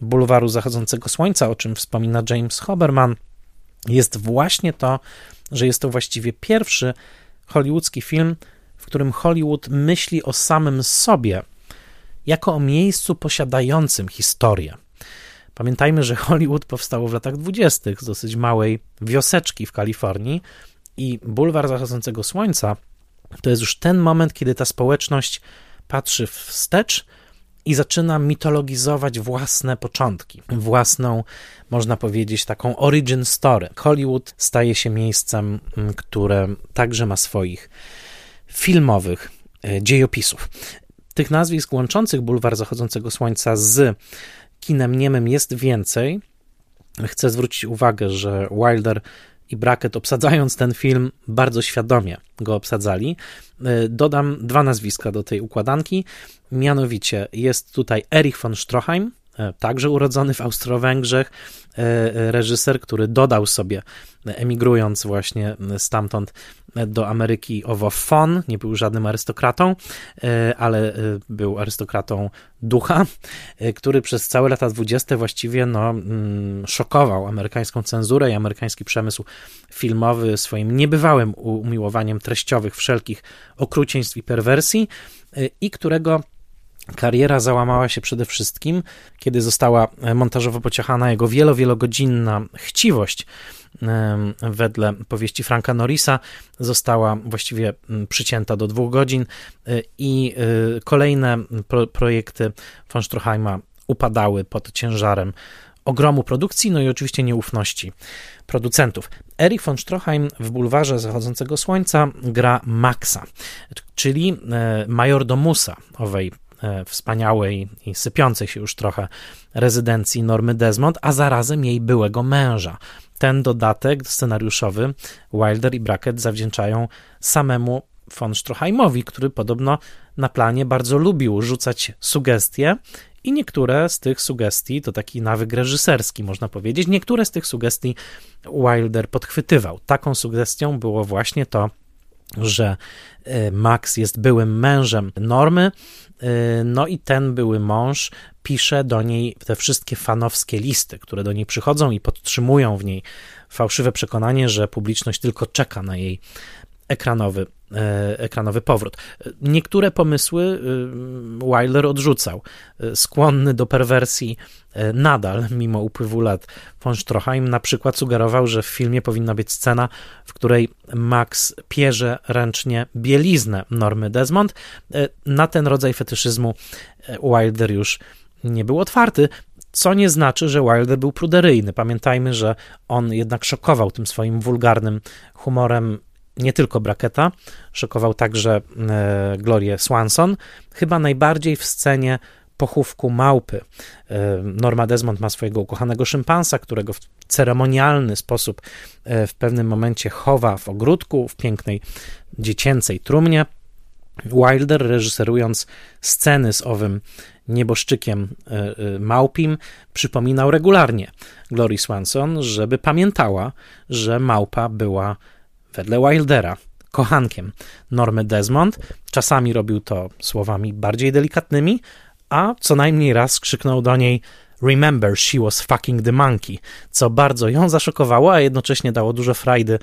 bulwaru zachodzącego słońca, o czym wspomina James Hoberman, jest właśnie to, że jest to właściwie pierwszy hollywoodzki film, w którym Hollywood myśli o samym sobie jako o miejscu posiadającym historię. Pamiętajmy, że Hollywood powstało w latach dwudziestych z dosyć małej wioseczki w Kalifornii i bulwar zachodzącego słońca to jest już ten moment, kiedy ta społeczność patrzy wstecz i zaczyna mitologizować własne początki, własną, można powiedzieć, taką origin story. Hollywood staje się miejscem, mm, które także ma swoich filmowych e, dziejopisów. Tych nazwisk łączących bulwar zachodzącego słońca z kinem niemym jest więcej. Chcę zwrócić uwagę, że Wilder i Brackett obsadzając ten film bardzo świadomie go obsadzali. E, dodam dwa nazwiska do tej układanki. Mianowicie jest tutaj Erich von Stroheim, także urodzony w Austro-Węgrzech, e, reżyser, który dodał sobie, emigrując właśnie stamtąd do Ameryki owo von, nie był żadnym arystokratą, ale był arystokratą ducha, który przez całe lata dwudzieste właściwie no, szokował amerykańską cenzurę i amerykański przemysł filmowy swoim niebywałym umiłowaniem treściowych wszelkich okrucieństw i perwersji i którego kariera załamała się przede wszystkim, kiedy została montażowo pociachana jego wielo, wielogodzinna chciwość wedle powieści Franka Norrisa została właściwie przycięta do dwóch godzin y, i y, kolejne pro projekty von Stroheima upadały pod ciężarem ogromu produkcji, no i oczywiście nieufności producentów. Erich von Stroheim w bulwarze zachodzącego słońca gra Maxa, czyli e, majordomusa owej e, wspaniałej i sypiącej się już trochę rezydencji Normy Desmond, a zarazem jej byłego męża. Ten dodatek scenariuszowy Wilder i Brackett zawdzięczają samemu von Stroheimowi, który podobno na planie bardzo lubił rzucać sugestie i niektóre z tych sugestii, to taki nawyk reżyserski, można powiedzieć, niektóre z tych sugestii Wilder podchwytywał. Taką sugestią było właśnie to, że e, Max jest byłym mężem Normy, e, no i ten były mąż pisze do niej te wszystkie fanowskie listy, które do niej przychodzą i podtrzymują w niej fałszywe przekonanie, że publiczność tylko czeka na jej ekranowy, ekranowy powrót. Niektóre pomysły e, Wilder odrzucał. E, skłonny do perwersji nadal, mimo upływu lat, von Stroheim na przykład sugerował, że w filmie powinna być scena, w której Max pierze ręcznie bieliznę Normy Desmond. Na ten rodzaj fetyszyzmu Wilder już nie był otwarty, co nie znaczy, że Wilder był pruderyjny. Pamiętajmy, że on jednak szokował tym swoim wulgarnym humorem nie tylko Bracketa, szokował także e, Glorię Swanson, chyba najbardziej w scenie pochówku małpy. E, Norma Desmond ma swojego ukochanego szympansa, którego w ceremonialny sposób e, w pewnym momencie chowa w ogródku, w pięknej dziecięcej trumnie. Wilder, reżyserując sceny z owym nieboszczykiem małpim, przypominał regularnie Glory Swanson, żeby pamiętała, że małpa była wedle Wildera, kochankiem Normy Desmond. Czasami robił to słowami bardziej delikatnymi, a co najmniej raz krzyknął do niej Remember, she was fucking the monkey, co bardzo ją zaszokowało, a jednocześnie dało dużo frajdy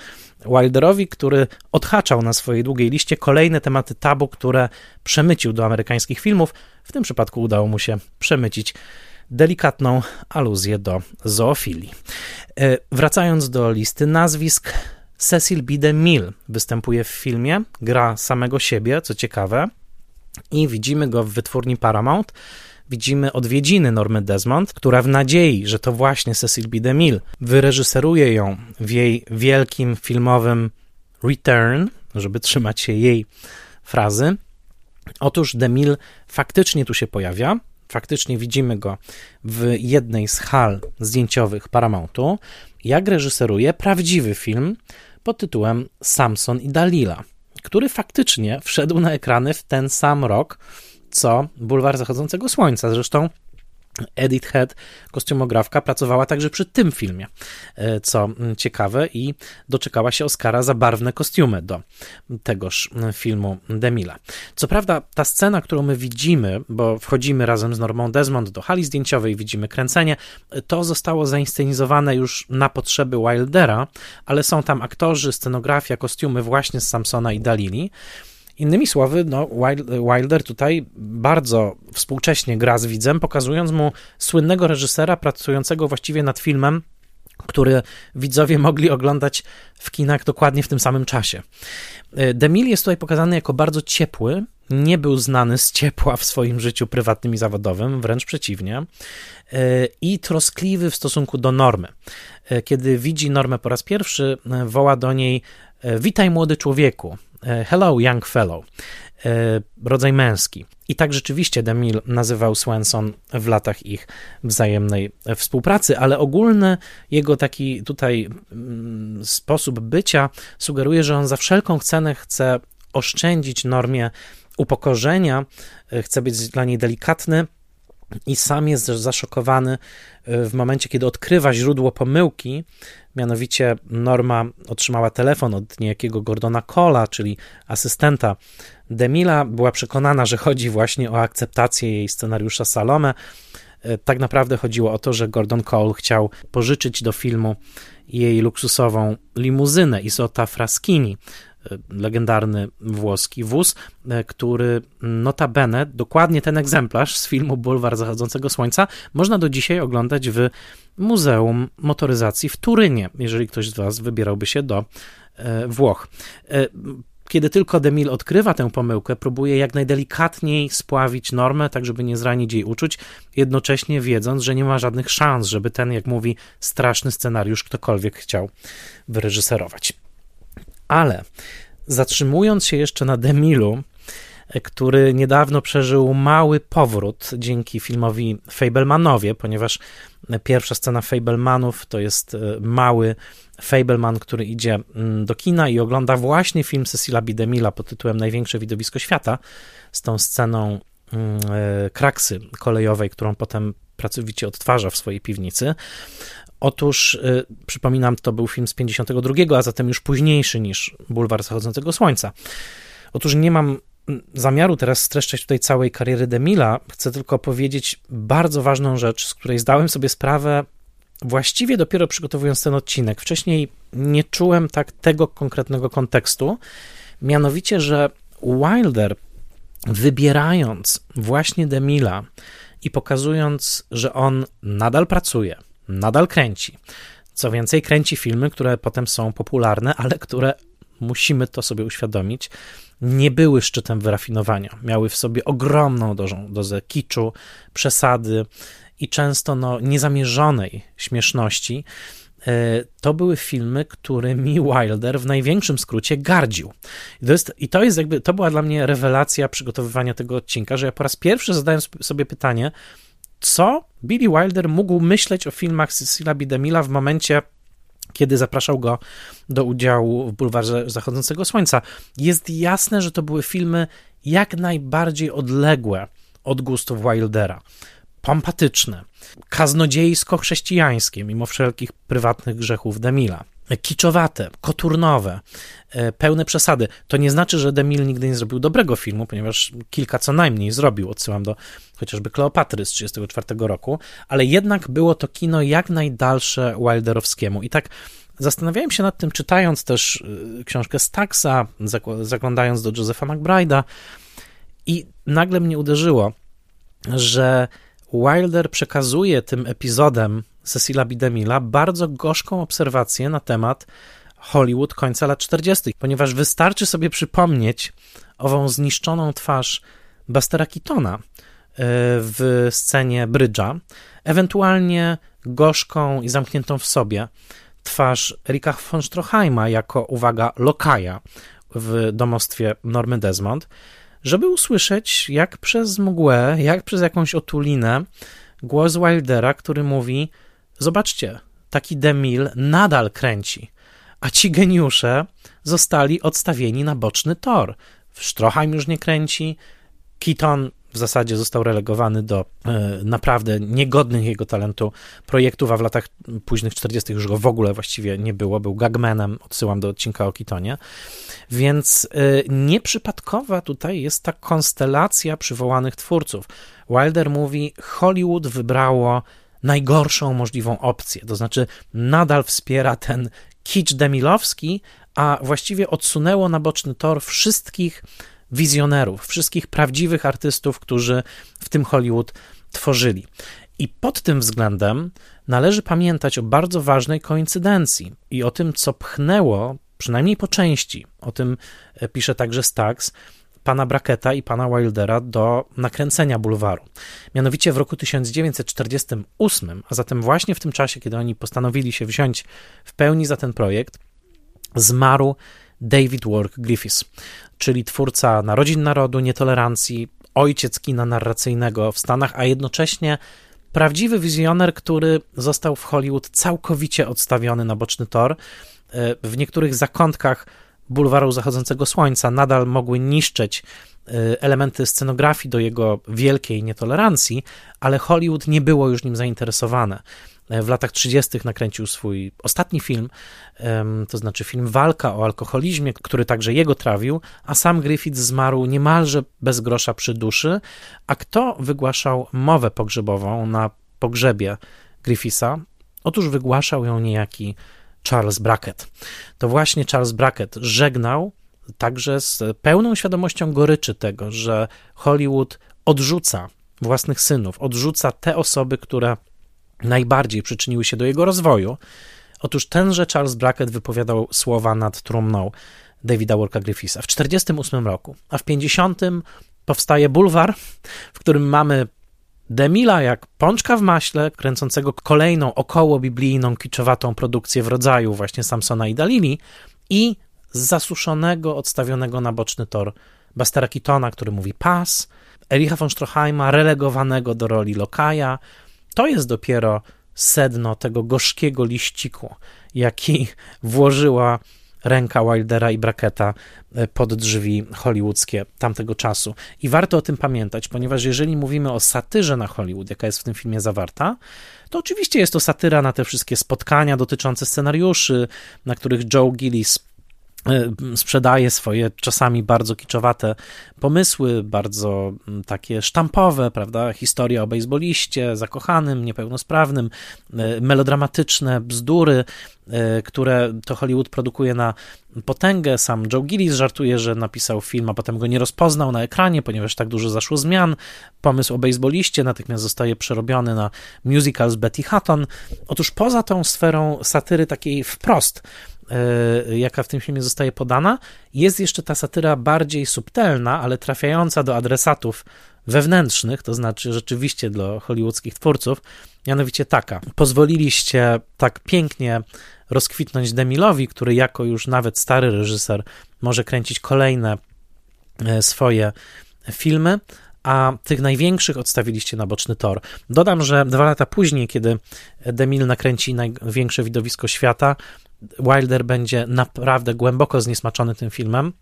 Wilderowi, który odhaczał na swojej długiej liście kolejne tematy tabu, które przemycił do amerykańskich filmów. W tym przypadku udało mu się przemycić delikatną aluzję do zoofilii. E, wracając do listy nazwisk, Cecil B. DeMille występuje w filmie, gra samego siebie, co ciekawe, i widzimy go w wytwórni Paramount. widzimy odwiedziny Normy Desmond, która w nadziei, że to właśnie Cecil B. DeMille wyreżyseruje ją w jej wielkim filmowym Return, żeby trzymać się jej frazy. Otóż DeMille faktycznie tu się pojawia, faktycznie widzimy go w jednej z hal zdjęciowych Paramountu, jak reżyseruje prawdziwy film pod tytułem Samson i Dalila, który faktycznie wszedł na ekrany w ten sam rok, co Bulwar Zachodzącego Słońca. Zresztą Edith Head, kostiumografka, pracowała także przy tym filmie, e, co ciekawe, i doczekała się Oscara za barwne kostiumy do tegoż filmu Demila. Co prawda, ta scena, którą my widzimy, bo wchodzimy razem z Normą Desmond do hali zdjęciowej, widzimy kręcenie, to zostało zainscenizowane już na potrzeby Wildera, ale są tam aktorzy, scenografia, kostiumy właśnie z Samsona i Dalili. Innymi słowy, no, Wilder tutaj bardzo współcześnie gra z widzem, pokazując mu słynnego reżysera pracującego właściwie nad filmem, który widzowie mogli oglądać w kinach dokładnie w tym samym czasie. E, Demil jest tutaj pokazany jako bardzo ciepły, nie był znany z ciepła w swoim życiu prywatnym i zawodowym, wręcz przeciwnie, e, i troskliwy w stosunku do normy. E, kiedy widzi normę po raz pierwszy, woła do niej: Witaj, młody człowieku. E, hello, young fellow, e, rodzaj męski. I tak rzeczywiście Demil nazywał Swenson w latach ich wzajemnej współpracy, ale ogólny jego taki tutaj mm, sposób bycia sugeruje, że on za wszelką cenę chce oszczędzić normie upokorzenia, e, chce być dla niej delikatny, i sam jest zaszokowany w momencie, kiedy odkrywa źródło pomyłki, Mianowicie Norma otrzymała telefon od niejakiego Gordona Cola, czyli asystenta Demila. Była przekonana, że chodzi właśnie o akceptację jej scenariusza Salome. E, tak naprawdę chodziło o to, że Gordon Cole chciał pożyczyć do filmu jej luksusową limuzynę Isota Fraschini, legendarny włoski wóz, e, który notabene, dokładnie ten egzemplarz z filmu Bulwar Zachodzącego Słońca można do dzisiaj oglądać w Muzeum Motoryzacji w Turynie, jeżeli ktoś z Was wybierałby się do e, Włoch. E, kiedy tylko Demil odkrywa tę pomyłkę, próbuje jak najdelikatniej spławić normę, tak żeby nie zranić jej uczuć, jednocześnie wiedząc, że nie ma żadnych szans, żeby ten, jak mówi, straszny scenariusz ktokolwiek chciał wyreżyserować. Ale zatrzymując się jeszcze na Demilu, który niedawno przeżył mały powrót dzięki filmowi Fablemanowie, ponieważ pierwsza scena Fablemanów to jest e, mały Fableman, który idzie mm, do kina i ogląda właśnie film Cecila B. DeMilla pod tytułem Największe widowisko świata z tą sceną mm, e, kraksy kolejowej, którą potem pracowicie odtwarza w swojej piwnicy. Otóż, y, przypominam, to był film z 52, a zatem już późniejszy niż Bulwar Zachodzącego Słońca. Otóż nie mam zamiaru teraz streszczać tutaj całej kariery Demila, chcę tylko powiedzieć bardzo ważną rzecz, z której zdałem sobie sprawę właściwie dopiero przygotowując ten odcinek. Wcześniej nie czułem tak tego konkretnego kontekstu, mianowicie, że Wilder wybierając właśnie Demila i pokazując, że on nadal pracuje, nadal kręci. Co więcej, kręci filmy, które potem są popularne, ale które musimy to sobie uświadomić, nie były szczytem wyrafinowania. Miały w sobie ogromną dozę, dozę kiczu, przesady i często no, niezamierzonej śmieszności. E, to były filmy, którymi Wilder w największym skrócie gardził. I to, jest, I to jest jakby, to była dla mnie rewelacja przygotowywania tego odcinka, że ja po raz pierwszy zadałem sobie pytanie, co Billy Wilder mógł myśleć o filmach Cecilia B. W momencie, kiedy zapraszał go do udziału w Bulwarze Zachodzącego Słońca. Jest jasne, że to były filmy jak najbardziej odległe od gustów Wildera. Pompatyczne, kaznodziejsko-chrześcijańskie, mimo wszelkich prywatnych grzechów Demila kiczowate, koturnowe, e, pełne przesady. To nie znaczy, że Demil nigdy nie zrobił dobrego filmu, ponieważ kilka co najmniej zrobił. Odsyłam do chociażby Kleopatry z 1934 roku, ale jednak było to kino jak najdalsze Wilderowskiemu. I tak zastanawiałem się nad tym, czytając też e, książkę Staxa, zaglądając do Josepha McBride'a i nagle mnie uderzyło, że Wilder przekazuje tym epizodem Cecila Bidemila bardzo gorzką obserwację na temat Hollywood końca lat 40., ponieważ wystarczy sobie przypomnieć ową zniszczoną twarz Bastera Keatona w scenie brydża, ewentualnie gorzką i zamkniętą w sobie twarz Erika von Stroheima jako, uwaga, lokaja w domostwie Normy Desmond, żeby usłyszeć, jak przez mgłę, jak przez jakąś otulinę, głos Wildera, który mówi: Zobaczcie, taki Demil nadal kręci, a ci geniusze zostali odstawieni na boczny tor. Stroheim już nie kręci, Keaton w zasadzie został relegowany do e, naprawdę niegodnych jego talentu projektów, a w latach późnych 40. już go w ogóle właściwie nie było. Był gagmanem, odsyłam do odcinka o Kitonie. Więc e, nieprzypadkowa tutaj jest ta konstelacja przywołanych twórców. Wilder mówi, Hollywood wybrało najgorszą możliwą opcję, to znaczy nadal wspiera ten kicz demilowski, a właściwie odsunęło na boczny tor wszystkich wizjonerów, wszystkich prawdziwych artystów, którzy w tym Hollywood tworzyli. I pod tym względem należy pamiętać o bardzo ważnej koincydencji i o tym, co pchnęło, przynajmniej po części, o tym e, pisze także Stax, pana Bracketa i pana Wildera do nakręcenia bulwaru. Mianowicie w roku 1948, a zatem właśnie w tym czasie, kiedy oni postanowili się wziąć w pełni za ten projekt, zmarł David Wark Griffiths, czyli twórca Narodzin Narodu, Nietolerancji, ojciec kina narracyjnego w Stanach, a jednocześnie prawdziwy wizjoner, który został w Hollywood całkowicie odstawiony na boczny tor. E, w niektórych zakątkach bulwaru zachodzącego słońca nadal mogły niszczyć e, elementy scenografii do jego wielkiej nietolerancji, ale Hollywood nie było już nim zainteresowane. E, w latach 30. nakręcił swój ostatni film, to znaczy film Walka o alkoholizmie, który także jego trawił, a sam Griffith zmarł niemalże bez grosza przy duszy. A kto wygłaszał mowę pogrzebową na pogrzebie Griffitha? Otóż wygłaszał ją niejaki Charles Brackett. To właśnie Charles Brackett żegnał także z pełną świadomością goryczy tego, że Hollywood odrzuca własnych synów, odrzuca te osoby, które najbardziej przyczyniły się do jego rozwoju. Otóż tenże Charles Brackett wypowiadał słowa nad trumną Davida Walka Griffitha w 1948 roku, a w 50 powstaje bulwar, w którym mamy Demila jak pączka w maśle, kręcącego kolejną około biblijną, kiczowatą produkcję w rodzaju właśnie Samsona i Dalili i zasuszonego, odstawionego na boczny tor Bastera Keatona, który mówi pas, Elicha von Stroheima relegowanego do roli Lokaja, to jest dopiero sedno tego gorzkiego liściku, jaki włożyła ręka Wildera i Bracketa e, pod drzwi hollywoodzkie tamtego czasu. I warto o tym pamiętać, ponieważ jeżeli mówimy o satyrze na Hollywood, jaka jest w tym filmie zawarta, to oczywiście jest to satyra na te wszystkie spotkania dotyczące scenariuszy, na których Joe Gillis sprzedaje swoje czasami bardzo kiczowate pomysły, bardzo mm, takie sztampowe, prawda? Historia o bejsboliście, zakochanym, niepełnosprawnym, e, melodramatyczne bzdury, e, które to Hollywood produkuje na potęgę. Sam Joe Gillis żartuje, że napisał film, a potem go nie rozpoznał na ekranie, ponieważ tak dużo zaszło zmian. Pomysł o bejsboliście natychmiast zostaje przerobiony na musical z Betty Hutton. Otóż poza tą sferą satyry takiej wprost, E, jaka w tym filmie zostaje podana. Jest jeszcze ta satyra bardziej subtelna, ale trafiająca do adresatów wewnętrznych, to znaczy rzeczywiście dla hollywoodzkich twórców, mianowicie taka. Pozwoliliście tak pięknie rozkwitnąć Demilowi, który jako już nawet stary reżyser może kręcić kolejne e, swoje filmy, a tych największych odstawiliście na boczny tor. Dodam, że dwa lata później, kiedy Demil nakręci największe widowisko świata, Wilder będzie naprawdę głęboko zniesmaczony tym filmem.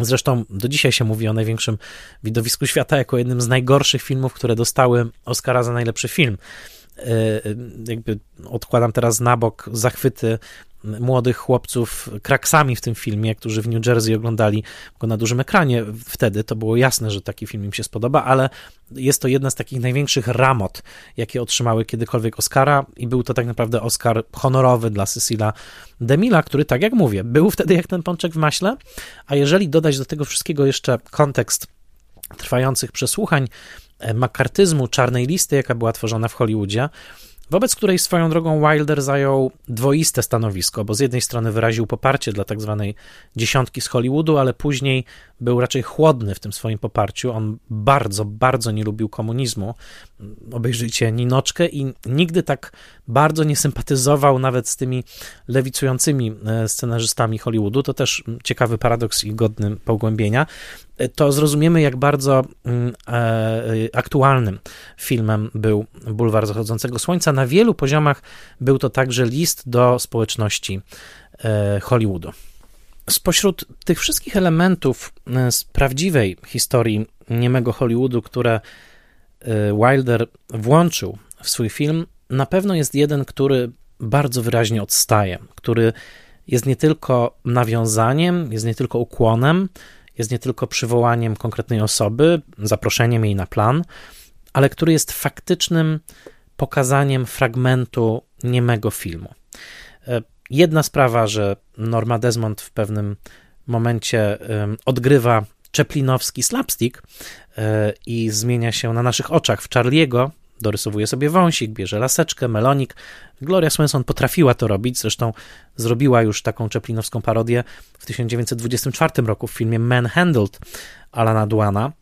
Zresztą do dzisiaj się mówi o największym widowisku świata jako jednym z najgorszych filmów, które dostały Oscara za najlepszy film. E, jakby odkładam teraz na bok zachwyty młodych chłopców kraksami w tym filmie, którzy w New Jersey oglądali go na dużym ekranie. Wtedy to było jasne, że taki film im się spodoba, ale jest to jedna z takich największych ramot, jakie otrzymały kiedykolwiek Oscara i był to tak naprawdę Oscar honorowy dla Cecila Demila, który, tak jak mówię, był wtedy jak ten pączek w maśle, a jeżeli dodać do tego wszystkiego jeszcze kontekst trwających przesłuchań e, makartyzmu czarnej listy, jaka była tworzona w Hollywoodzie, wobec której swoją drogą Wilder zajął dwoiste stanowisko, bo z jednej strony wyraził poparcie dla tak zwanej dziesiątki z Hollywoodu, ale później był raczej chłodny w tym swoim poparciu. On bardzo, bardzo nie lubił komunizmu. Obejrzyjcie Ninoczkę i nigdy tak bardzo nie sympatyzował nawet z tymi lewicującymi e, scenarzystami Hollywoodu. To też ciekawy paradoks i godny pogłębienia. E, to zrozumiemy, jak bardzo mm, e, aktualnym filmem był Bulwar Zachodzącego Słońca. Na wielu poziomach był to także list do społeczności Hollywoodu. Spośród tych wszystkich elementów e, z prawdziwej historii niemego Hollywoodu, które e, Wilder włączył w swój film, na pewno jest jeden, który bardzo wyraźnie odstaje, który jest nie tylko nawiązaniem, jest nie tylko ukłonem, jest nie tylko przywołaniem konkretnej osoby, zaproszeniem jej na plan, ale który jest faktycznym pokazaniem fragmentu niemego filmu. Jedna sprawa, że Norma Desmond w pewnym momencie odgrywa czeplinowski slapstick e, i zmienia się na naszych oczach w Charliego, dorysowuje sobie wąsik, bierze laseczkę, melonik. Gloria Swanson potrafiła to robić, zresztą zrobiła już taką czeplinowską parodię w 1924 roku w filmie Manhandled Alana Duana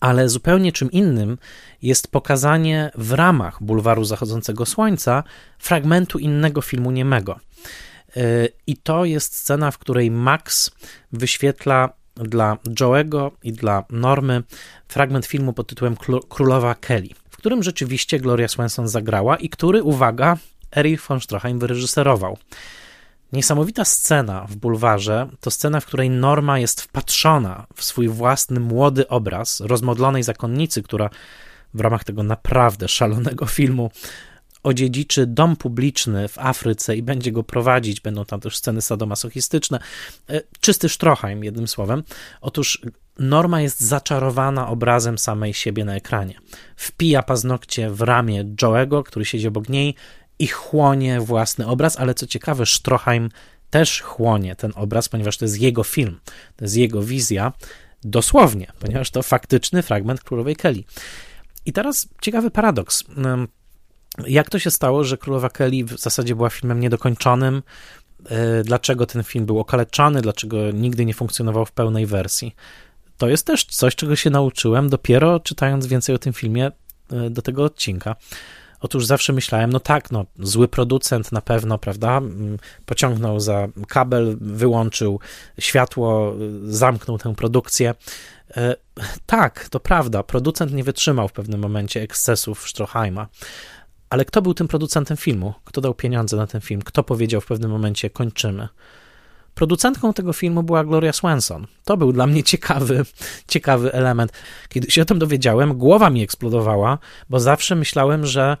ale zupełnie czym innym jest pokazanie w ramach bulwaru zachodzącego słońca fragmentu innego filmu niemego. E, I to jest scena, w której Max wyświetla dla Joe'ego i dla Normy fragment filmu pod tytułem Królowa Kelly, w którym rzeczywiście Gloria Swanson zagrała i który, uwaga, Erich von Stroheim wyreżyserował. Niesamowita scena w bulwarze to scena, w której Norma jest wpatrzona w swój własny młody obraz rozmodlonej zakonnicy, która w ramach tego naprawdę szalonego filmu odziedziczy dom publiczny w Afryce i będzie go prowadzić. Będą tam też sceny sadomasochistyczne. E, czysty sztrochaim, jednym słowem. Otóż Norma jest zaczarowana obrazem samej siebie na ekranie. Wpija paznokcie w ramię Joe'ego, który siedzi obok niej, i chłonie własny obraz, ale co ciekawe, Stroheim też chłonie ten obraz, ponieważ to jest jego film, to jest jego wizja, dosłownie, ponieważ to faktyczny fragment Królowej Kelly. I teraz ciekawy paradoks. Jak to się stało, że Królowa Kelly w zasadzie była filmem niedokończonym? E, dlaczego ten film był okaleczony? Dlaczego nigdy nie funkcjonował w pełnej wersji? To jest też coś, czego się nauczyłem dopiero czytając więcej o tym filmie e, do tego odcinka. Otóż zawsze myślałem, no tak, no, zły producent na pewno, prawda, mm, pociągnął za kabel, wyłączył światło, zamknął tę produkcję. E, tak, to prawda, producent nie wytrzymał w pewnym momencie ekscesów Stroheima. Ale kto był tym producentem filmu? Kto dał pieniądze na ten film? Kto powiedział w pewnym momencie kończymy? Producentką tego filmu była Gloria Swanson. To był dla mnie ciekawy, ciekawy element. Kiedy się o tym dowiedziałem, głowa mi eksplodowała, bo zawsze myślałem, że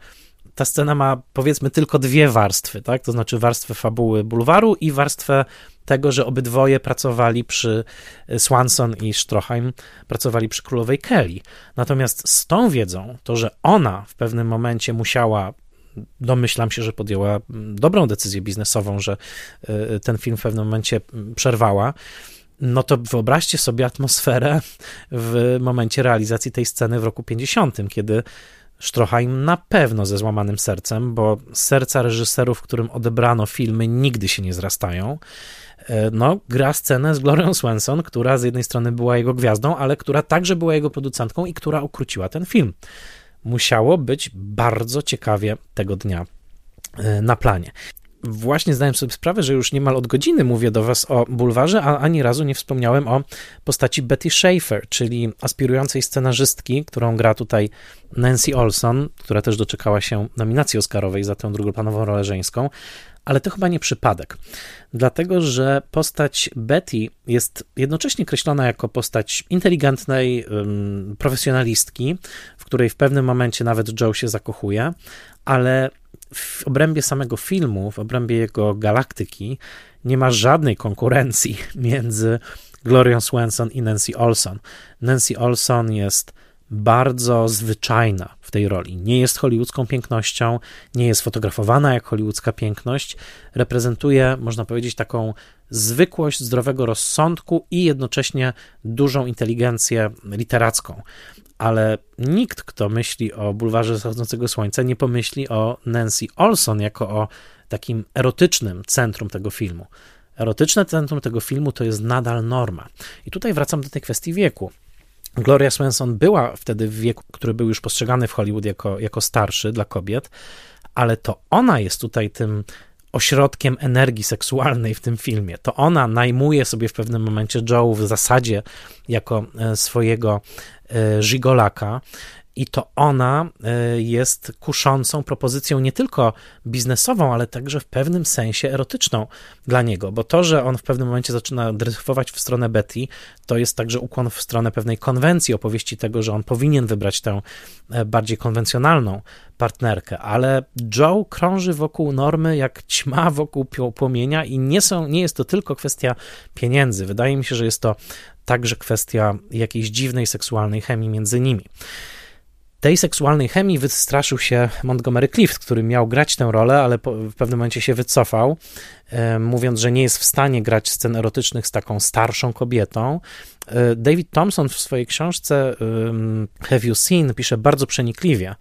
ta scena ma powiedzmy tylko dwie warstwy, tak? To znaczy warstwę fabuły bulwaru i warstwę tego, że obydwoje pracowali przy Swanson i Stroheim pracowali przy królowej Kelly. Natomiast z tą wiedzą, to że ona w pewnym momencie musiała domyślam się, że podjęła dobrą decyzję biznesową, że e, ten film w pewnym momencie przerwała. No to wyobraźcie sobie atmosferę w momencie realizacji tej sceny w roku 50, kiedy Stroheim na pewno ze złamanym sercem, bo serca reżyserów, którym odebrano filmy, nigdy się nie zrastają. E, no, gra scenę z Glorią Swanson, która z jednej strony była jego gwiazdą, ale która także była jego producentką i która ukróciła ten film musiało być bardzo ciekawie tego dnia e, na planie. Właśnie zdałem sobie sprawę, że już niemal od godziny mówię do Was o bulwarze, a ani razu nie wspomniałem o postaci Betty Schaefer, czyli aspirującej scenarzystki, którą gra tutaj Nancy Olson, która też doczekała się nominacji Oscarowej za tę drugoplanową rolę żeńską ale to chyba nie przypadek, dlatego że postać Betty jest jednocześnie kreślona jako postać inteligentnej profesjonalistki, w której w pewnym momencie nawet Joe się zakochuje, ale w obrębie samego filmu, w obrębie jego galaktyki, nie ma żadnej konkurencji [LAUGHS] między Glorią Swanson i Nancy Olson. Nancy Olson jest bardzo zwyczajna w tej roli. Nie jest hollywoodzką pięknością, nie jest fotografowana jak hollywoodzka piękność. Reprezentuje, można powiedzieć, taką zwykłość zdrowego rozsądku i jednocześnie dużą inteligencję literacką. Ale nikt, kto myśli o bulwarze zachodzącego słońca, nie pomyśli o Nancy Olson jako o takim erotycznym centrum tego filmu. Erotyczne centrum tego filmu to jest nadal norma. I tutaj wracam do tej kwestii wieku. Gloria Swanson była wtedy w wieku, który był już postrzegany w Hollywood jako, jako starszy dla kobiet, ale to ona jest tutaj tym ośrodkiem energii seksualnej w tym filmie. To ona najmuje sobie w pewnym momencie Joe w zasadzie jako e, swojego e, żigolaka. I to ona e, jest kuszącą propozycją nie tylko biznesową, ale także w pewnym sensie erotyczną dla niego, bo to, że on w pewnym momencie zaczyna dryfować w stronę Betty, to jest także ukłon w stronę pewnej konwencji, opowieści tego, że on powinien wybrać tę e, bardziej konwencjonalną partnerkę, ale Joe krąży wokół normy jak ćma wokół płomienia i nie, są, nie jest to tylko kwestia pieniędzy. Wydaje mi się, że jest to także kwestia jakiejś dziwnej seksualnej chemii między nimi. Tej seksualnej chemii wystraszył się Montgomery Clift, który miał grać tę rolę, ale w pewnym momencie się wycofał, mówiąc, że nie jest w stanie grać scen erotycznych z taką starszą kobietą. E, David Thompson w swojej książce Have You Seen pisze bardzo przenikliwie,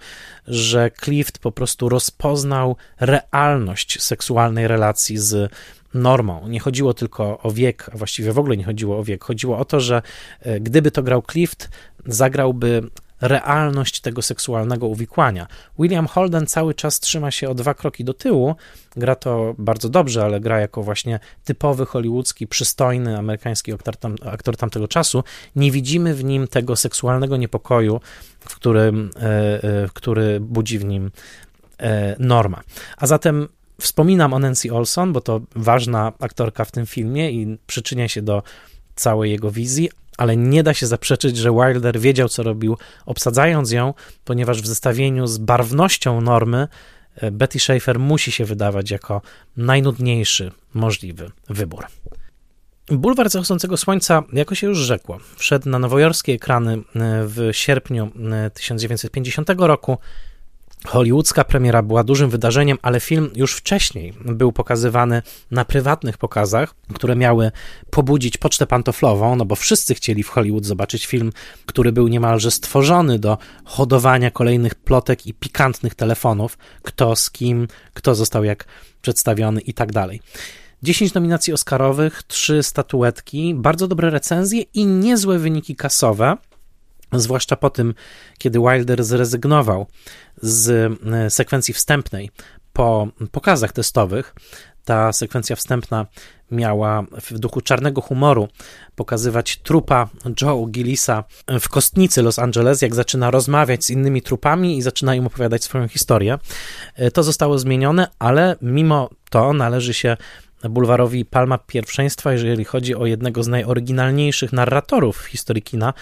że Clift po prostu rozpoznał realność seksualnej relacji z normą. Nie chodziło tylko o wiek, a właściwie w ogóle nie chodziło o wiek. Chodziło o to, że e, gdyby to grał Clift, zagrałby realność tego seksualnego uwikłania. William Holden cały czas trzyma się o dwa kroki do tyłu, gra to bardzo dobrze, ale gra jako właśnie typowy hollywoodzki, przystojny amerykański aktor, tam, aktor tamtego czasu. Nie widzimy w nim tego seksualnego niepokoju, w którym, e, e, który budzi w nim e, norma. A zatem wspominam o Nancy Olson, bo to ważna aktorka w tym filmie i przyczynia się do całej jego wizji, ale nie da się zaprzeczyć, że Wilder wiedział, co robił, obsadzając ją, ponieważ w zestawieniu z barwnością normy e, Betty Schaefer musi się wydawać jako najnudniejszy możliwy wybór. Bulwar zachodzącego słońca, jako się już rzekło, wszedł na nowojorskie ekrany e, w sierpniu 1950 e, roku Hollywoodzka premiera była dużym wydarzeniem, ale film już wcześniej był pokazywany na prywatnych pokazach, które miały pobudzić pocztę pantoflową, no bo wszyscy chcieli w Hollywood zobaczyć film, który był niemalże stworzony do hodowania kolejnych plotek i pikantnych telefonów, kto z kim, kto został jak przedstawiony i tak dalej. 10 nominacji Oscarowych, 3 statuetki, bardzo dobre recenzje i niezłe wyniki kasowe zwłaszcza po tym, kiedy Wilder zrezygnował z e, sekwencji wstępnej po pokazach testowych. Ta sekwencja wstępna miała w duchu czarnego humoru pokazywać trupa Joe Gillisa w kostnicy Los Angeles, jak zaczyna rozmawiać z innymi trupami i zaczyna im opowiadać swoją historię. E, to zostało zmienione, ale mimo to należy się bulwarowi palma pierwszeństwa, jeżeli chodzi o jednego z najoryginalniejszych narratorów w historii kina,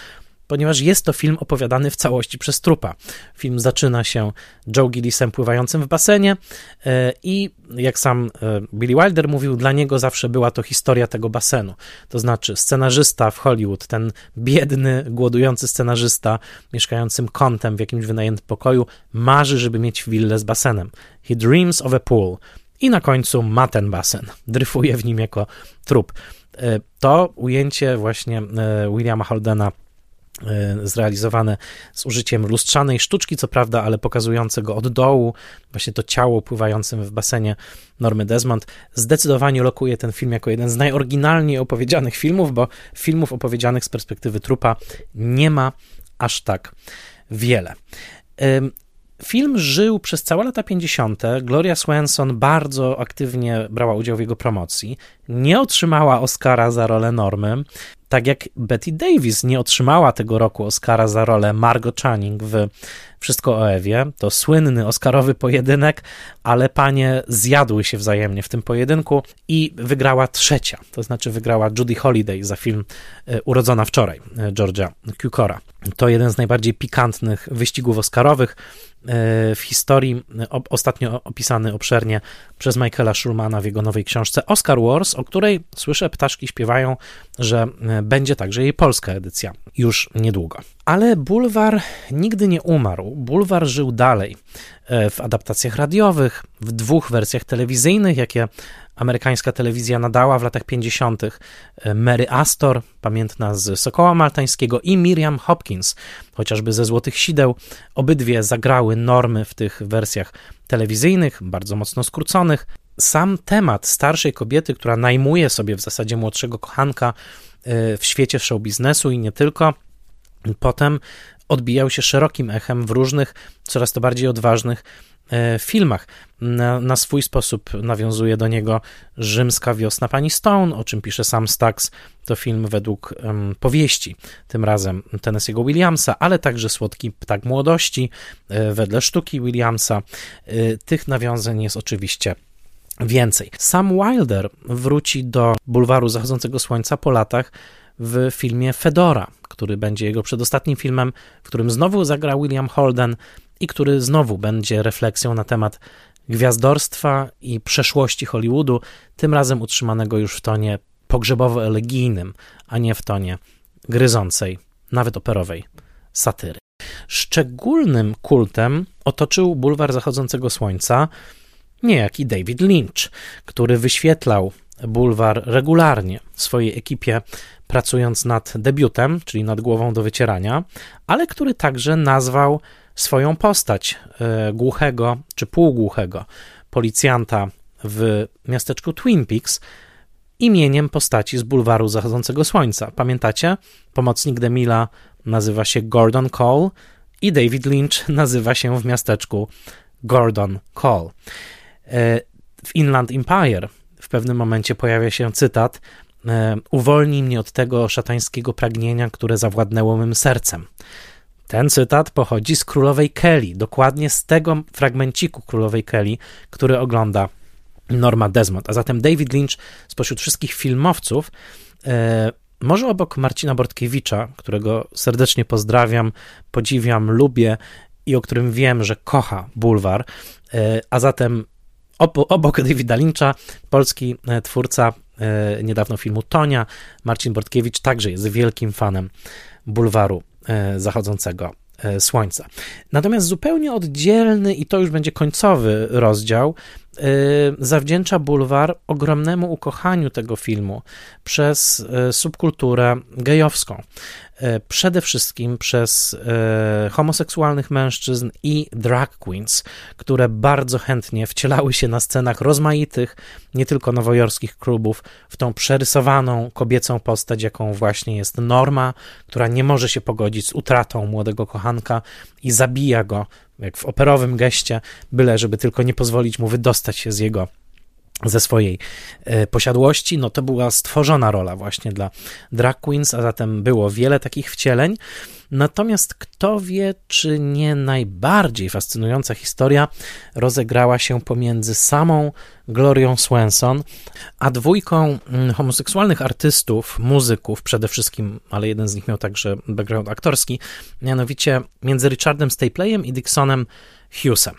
ponieważ jest to film opowiadany w całości przez trupa. Film zaczyna się Joe Gillisem pływającym w basenie e, i jak sam e, Billy Wilder mówił, dla niego zawsze była to historia tego basenu. To znaczy scenarzysta w Hollywood, ten biedny, głodujący scenarzysta mieszkającym kątem w jakimś wynajętym pokoju, marzy, żeby mieć willę z basenem. He dreams of a pool. I na końcu ma ten basen. [LAUGHS] Dryfuje w nim jako trup. E, to ujęcie właśnie Williama Holdena zrealizowane z użyciem lustrzanej sztuczki, co prawda, ale pokazujące go od dołu, właśnie to ciało pływającym w basenie Normy Desmond, zdecydowanie lokuje ten film jako jeden z najoryginalniej opowiedzianych filmów, bo filmów opowiedzianych z perspektywy trupa nie ma aż tak wiele. Film żył przez całe lata 50. Gloria Swanson bardzo aktywnie brała udział w jego promocji. Nie otrzymała Oscara za rolę Normy tak jak Betty Davis nie otrzymała tego roku Oscara za rolę Margot Channing w Wszystko o Ewie, to słynny Oscarowy pojedynek, ale panie zjadły się wzajemnie w tym pojedynku i wygrała trzecia, to znaczy wygrała Judy Holiday za film e, Urodzona wczoraj, e, Georgia Cukora. To jeden z najbardziej pikantnych wyścigów Oscarowych e, w historii, ostatnio opisany obszernie przez Michaela Schulmana w jego nowej książce Oscar Wars, o której słyszę ptaszki śpiewają, że będzie także jej polska edycja już niedługo. Ale bulwar nigdy nie umarł. Bulwar żył dalej e, w adaptacjach radiowych, w dwóch wersjach telewizyjnych, jakie amerykańska telewizja nadała w latach 50. E, Mary Astor, pamiętna z Sokoła Maltańskiego, i Miriam Hopkins, chociażby ze Złotych Sideł. Obydwie zagrały normy w tych wersjach telewizyjnych, bardzo mocno skróconych. Sam temat starszej kobiety, która najmuje sobie w zasadzie młodszego kochanka w świecie show biznesu i nie tylko, potem odbijał się szerokim echem w różnych, coraz to bardziej odważnych E, filmach. Na, na, swój sposób nawiązuje do niego Rzymska wiosna pani Stone, o czym pisze sam Stax. To film według um, powieści, tym razem Tennessee'ego Williamsa, ale także Słodki Ptak Młodości, e, wedle sztuki Williamsa. E, tych nawiązań jest oczywiście więcej. Sam Wilder wróci do bulwaru zachodzącego słońca po latach w filmie Fedora, który będzie jego przedostatnim filmem, w którym znowu zagra William Holden, i który znowu będzie refleksją na temat gwiazdorstwa i przeszłości Hollywoodu, tym razem utrzymanego już w tonie pogrzebowo-elegijnym, a nie w tonie gryzącej, nawet operowej satyry. Szczególnym kultem otoczył bulwar zachodzącego słońca niejaki David Lynch, który wyświetlał bulwar regularnie swojej ekipie, pracując nad debiutem, czyli nad głową do wycierania, ale który także nazwał swoją postać e, głuchego czy półgłuchego policjanta w miasteczku Twin Peaks imieniem postaci z bulwaru zachodzącego słońca. Pamiętacie? Pomocnik Demila nazywa się Gordon Cole i David Lynch nazywa się w miasteczku Gordon Cole. E, w Inland Empire w pewnym momencie pojawia się cytat: e, Uwolnij mnie od tego szatańskiego pragnienia, które zawładnęło mym sercem. Ten cytat pochodzi z Królowej Kelly, dokładnie z tego fragmenciku Królowej Kelly, który ogląda Norma Desmond. A zatem David Lynch spośród wszystkich filmowców, e, może obok Marcina Bortkiewicza, którego serdecznie pozdrawiam, podziwiam, lubię i o którym wiem, że kocha bulwar, a zatem obok Davida Lyncha, polski e, twórca e, niedawno filmu Tonia, Marcin Bortkiewicz także jest wielkim fanem bulwaru E, zachodzącego słońca. Natomiast zupełnie oddzielny, i to już będzie końcowy rozdział, zawdzięcza bulwar ogromnemu ukochaniu tego filmu przez subkulturę gejowską. E, przede wszystkim przez homoseksualnych mężczyzn i drag queens, które bardzo chętnie wcielały się na scenach rozmaitych, nie tylko nowojorskich klubów, w tą przerysowaną kobiecą postać, jaką właśnie jest Norma, która nie może się pogodzić z utratą młodego kochanka i zabija go, jak w operowym geście, byle żeby tylko nie pozwolić mu wydostać się z jego ze swojej e, posiadłości, no to była stworzona rola właśnie dla drag queens, a zatem było wiele takich wcieleń. Natomiast kto wie, czy nie najbardziej fascynująca historia rozegrała się pomiędzy samą Glorią Swenson, a dwójką mm, homoseksualnych artystów, muzyków przede wszystkim, ale jeden z nich miał także background aktorski, mianowicie między Richardem Stapleyem i Dixonem Hughesem.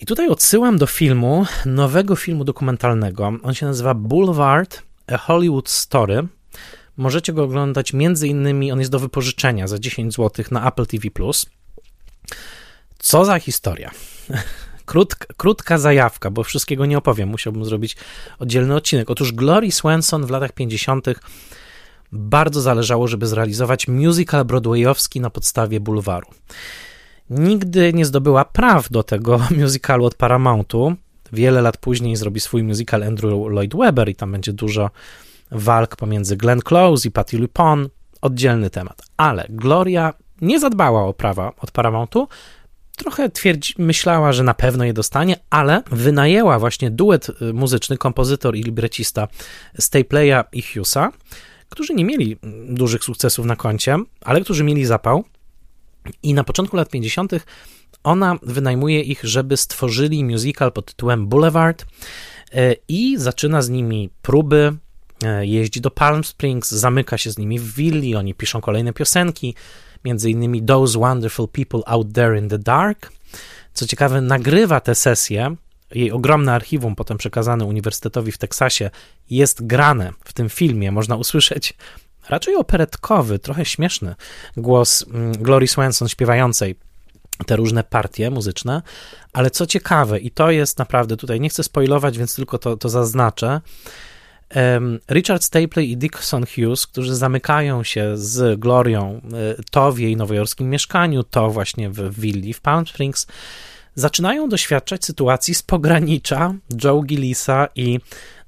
I tutaj odsyłam do filmu, nowego filmu dokumentalnego. On się nazywa Boulevard, A Hollywood Story. Możecie go oglądać między innymi, on jest do wypożyczenia za 10 zł na Apple TV+. Co za historia. [LAUGHS] Krótka, krótka zajawka, bo wszystkiego nie opowiem, musiałbym zrobić oddzielny odcinek. Otóż Glory Swanson w latach 50. bardzo zależało, żeby zrealizować musical broadwayowski na podstawie bulwaru nigdy nie zdobyła praw do tego [LAUGHS] musicalu od Paramountu. Wiele lat później zrobi swój musical Andrew Lloyd Webber i tam będzie dużo walk pomiędzy Glenn Close i Patti LuPone. Oddzielny temat. Ale Gloria nie zadbała o prawa od Paramountu, trochę twierdzi, myślała, że na pewno je dostanie, ale wynajęła właśnie duet y, muzyczny, kompozytor i librecista Stapleya i Hughesa, którzy nie mieli dużych sukcesów na koncie, ale którzy mieli zapał i na początku lat 50. ona wynajmuje ich, żeby stworzyli musical pod tytułem Boulevard e, i zaczyna z nimi próby. E, jeździ do Palm Springs, zamyka się z nimi w willi, oni piszą kolejne piosenki, między innymi Those Wonderful People Out There in the Dark. Co ciekawe, nagrywa tę sesję. Jej ogromne archiwum, potem przekazane Uniwersytetowi w Teksasie, jest grane w tym filmie. Można usłyszeć raczej operetkowy, trochę śmieszny głos mm, Glory Swanson śpiewającej te różne partie muzyczne, ale co ciekawe, i to jest naprawdę tutaj, nie chcę spoilować, więc tylko to, to zaznaczę. Richard Stapley i Dixon Hughes, którzy zamykają się z Glorią, e, to w jej nowojorskim mieszkaniu, to właśnie w willi w Palm Springs, zaczynają doświadczać sytuacji z pogranicza Joe Gillisa i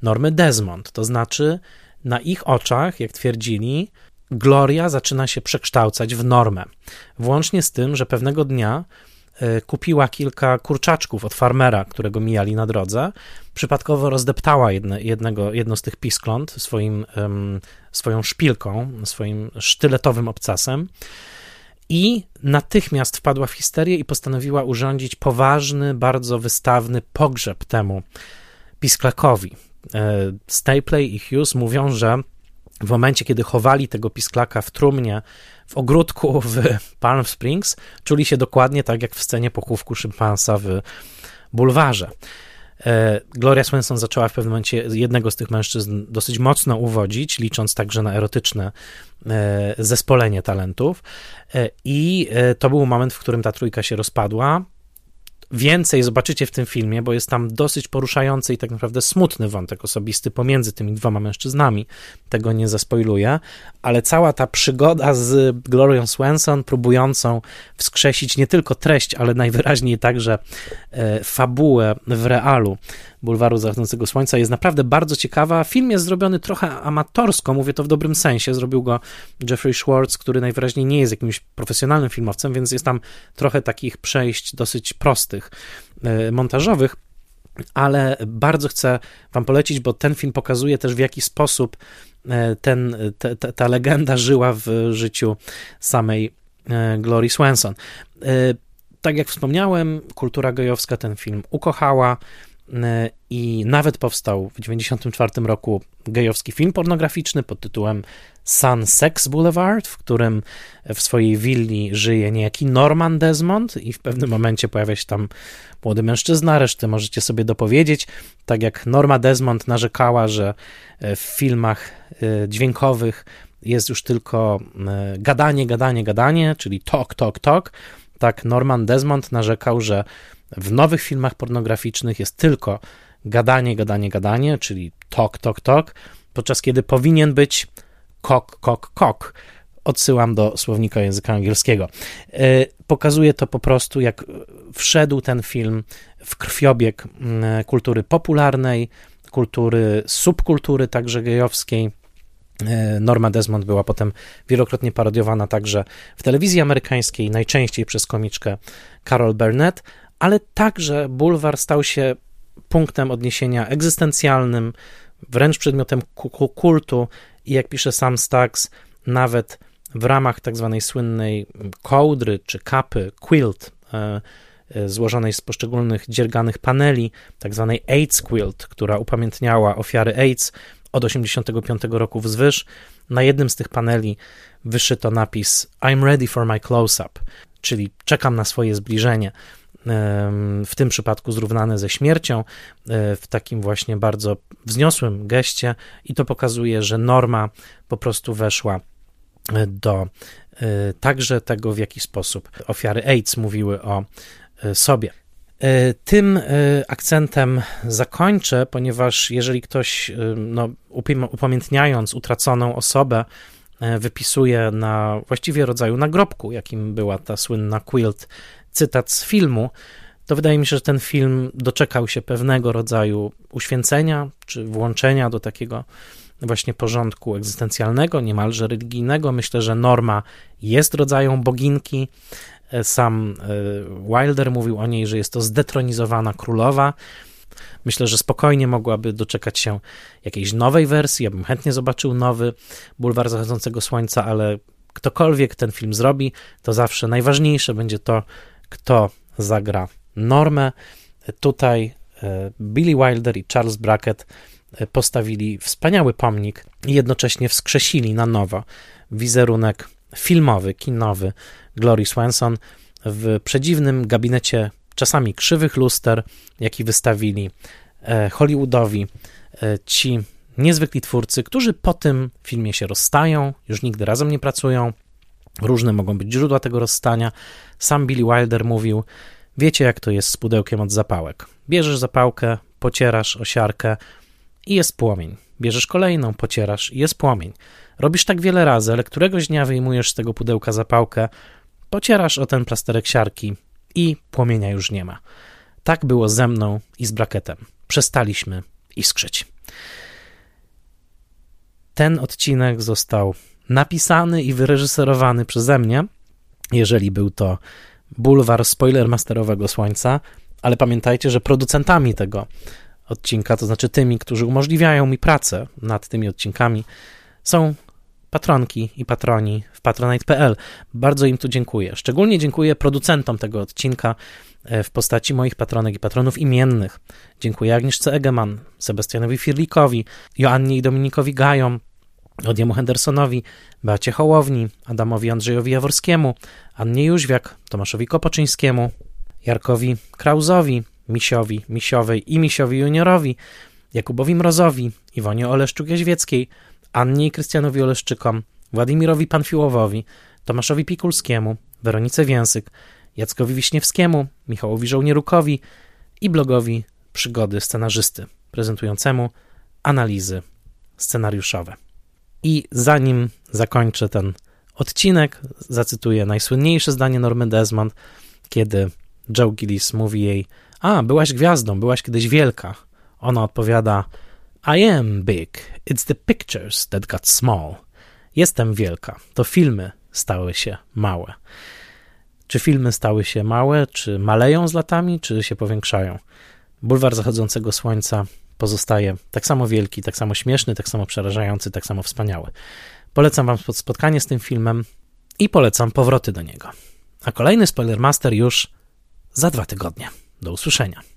Normy Desmond. To znaczy, na ich oczach, jak twierdzili, Gloria zaczyna się przekształcać w normę. Włącznie z tym, że pewnego dnia kupiła kilka kurczaczków od farmera, którego mijali na drodze. Przypadkowo rozdeptała jedne, jednego, jedno z tych piskląt swoim, swoją szpilką, swoim sztyletowym obcasem i natychmiast wpadła w histerię i postanowiła urządzić poważny, bardzo wystawny pogrzeb temu pisklakowi. E, Stapley i Hughes mówią, że w momencie, kiedy chowali tego pisklaka w trumnie w ogródku w Palm Springs, czuli się dokładnie tak jak w scenie pochówku szympansa w bulwarze. E, Gloria Swenson zaczęła w pewnym momencie jednego z tych mężczyzn dosyć mocno uwodzić, licząc także na erotyczne e, zespolenie talentów. E, I to był moment, w którym ta trójka się rozpadła. Więcej zobaczycie w tym filmie, bo jest tam dosyć poruszający i tak naprawdę smutny wątek osobisty pomiędzy tymi dwoma mężczyznami. Tego nie zaspoiluję, ale cała ta przygoda z Glorią Swenson, próbującą wskrzesić nie tylko treść, ale najwyraźniej także e, fabułę w realu Bulwaru Zachodzącego Słońca jest naprawdę bardzo ciekawa. Film jest zrobiony trochę amatorsko, mówię to w dobrym sensie. Zrobił go Jeffrey Schwartz, który najwyraźniej nie jest jakimś profesjonalnym filmowcem, więc jest tam trochę takich przejść dosyć prostych, e, montażowych ale bardzo chcę Wam polecić, bo ten film pokazuje też w jaki sposób e, ten, te, te, ta legenda żyła w życiu samej e, Glory Swanson. Tak jak wspomniałem, kultura gejowska ten film ukochała. E, i nawet powstał w 1994 roku gejowski film pornograficzny pod tytułem Sun Sex Boulevard, w którym w swojej willi żyje niejaki Norman Desmond i w pewnym momencie pojawia się tam młody mężczyzna, resztę możecie sobie dopowiedzieć. Tak jak Norma Desmond narzekała, że e, w filmach e, dźwiękowych jest już tylko gadanie, gadanie, gadanie, czyli talk, talk, talk, tak Norman Desmond narzekał, że w nowych filmach pornograficznych jest tylko gadanie, gadanie, gadanie, czyli talk, talk, talk, podczas kiedy powinien być kok, kok, kok. Odsyłam do słownika języka angielskiego. E, pokazuje to po prostu, jak wszedł ten film w krwiobieg mm, kultury popularnej, kultury, subkultury także gejowskiej. E, Norma Desmond była potem wielokrotnie parodiowana także w telewizji amerykańskiej, najczęściej przez komiczkę Carol Burnett, ale także bulwar stał się punktem odniesienia egzystencjalnym, wręcz przedmiotem kultu i jak pisze sam Stax, nawet w ramach tak zwanej słynnej kołdry czy kapy, quilt, e, e, złożonej z poszczególnych dzierganych paneli, tak zwanej AIDS quilt, która upamiętniała ofiary AIDS od 1985 roku wzwyż. Na jednym z tych paneli wyszyto napis I'm ready for my close-up, czyli czekam na swoje zbliżenie w tym przypadku zrównane ze śmiercią, e, w takim właśnie bardzo wzniosłym geście, i to pokazuje, że norma po prostu weszła e, do e, także tego, w jaki sposób ofiary AIDS mówiły o sobie. Tym akcentem zakończę, ponieważ jeżeli ktoś, no, upamiętniając utraconą osobę, wypisuje na właściwie rodzaju nagrobku, jakim była ta słynna quilt cytat z filmu, to wydaje mi się, że ten film doczekał się pewnego rodzaju uświęcenia czy włączenia do takiego właśnie porządku egzystencjalnego, niemalże religijnego. Myślę, że Norma jest rodzajem boginki. Sam e, Wilder mówił o niej, że jest to zdetronizowana królowa. Myślę, że spokojnie mogłaby doczekać się jakiejś nowej wersji. Ja bym chętnie zobaczył nowy Bulwar Zachodzącego Słońca, ale ktokolwiek ten film zrobi, to zawsze najważniejsze będzie to, kto zagra normę. Tutaj e, Billy Wilder i Charles Brackett e, postawili wspaniały pomnik i jednocześnie wskrzesili na nowo wizerunek filmowy, kinowy Glory Swanson w przedziwnym gabinecie czasami krzywych luster, jaki wystawili e, Hollywoodowi ci niezwykli twórcy, którzy po tym filmie się rozstają, już nigdy razem nie pracują. Różne mogą być źródła tego rozstania. Sam Billy Wilder mówił: Wiecie, jak to jest z pudełkiem od zapałek. Bierzesz zapałkę, pocierasz osiarkę i jest płomień. Bierzesz kolejną, pocierasz i jest płomień. Robisz tak wiele razy, ale któregoś dnia wyjmujesz z tego pudełka zapałkę, pocierasz o ten plasterek siarki i płomienia już nie ma. Tak było ze mną i z Bracketem. Przestaliśmy iskrzyć. Ten odcinek został napisany i wyreżyserowany przeze mnie, jeżeli był to bulwar spoilermasterowego Słońca, ale pamiętajcie, że producentami tego odcinka, to znaczy tymi, którzy umożliwiają mi pracę nad tymi odcinkami, są patronki i patroni w patronite.pl. Bardzo im tu dziękuję. Szczególnie dziękuję producentom tego odcinka e, w postaci moich patronek i patronów imiennych. Dziękuję Agnieszce Egeman, Sebastianowi Firlikowi, Joannie i Dominikowi Gajom, Odiemu Hendersonowi, Beacie Hołowni, Adamowi Andrzejowi Jaworskiemu, Annie Jóźwiak, Tomaszowi Kopoczyńskiemu, Jarkowi Krauzowi, Misiowi, Misiowej i Misiowi Juniorowi, Jakubowi Mrozowi, Iwonie Oleszczuk-Jaźwieckiej, Annie i Krystianowi Oleszczykom, Władimirowi Panfiłowowi, Tomaszowi Pikulskiemu, Weronice Więsyk, Jackowi Wiśniewskiemu, Michałowi Żołnierukowi i blogowi Przygody Scenarzysty, prezentującemu analizy scenariuszowe. I zanim zakończę ten odcinek, zacytuję najsłynniejsze zdanie Normy Desmond, kiedy Joe Gillis mówi jej: A, byłaś gwiazdą, byłaś kiedyś wielka. Ona odpowiada: I am big. It's the pictures that got small. Jestem wielka. To filmy stały się małe. Czy filmy stały się małe, czy maleją z latami, czy się powiększają? Bulwar zachodzącego słońca pozostaje tak samo wielki, tak samo śmieszny, tak samo przerażający, tak samo wspaniały. Polecam Wam spotkanie z tym filmem i polecam powroty do niego. A kolejny Spoilermaster już za dwa tygodnie. Do usłyszenia.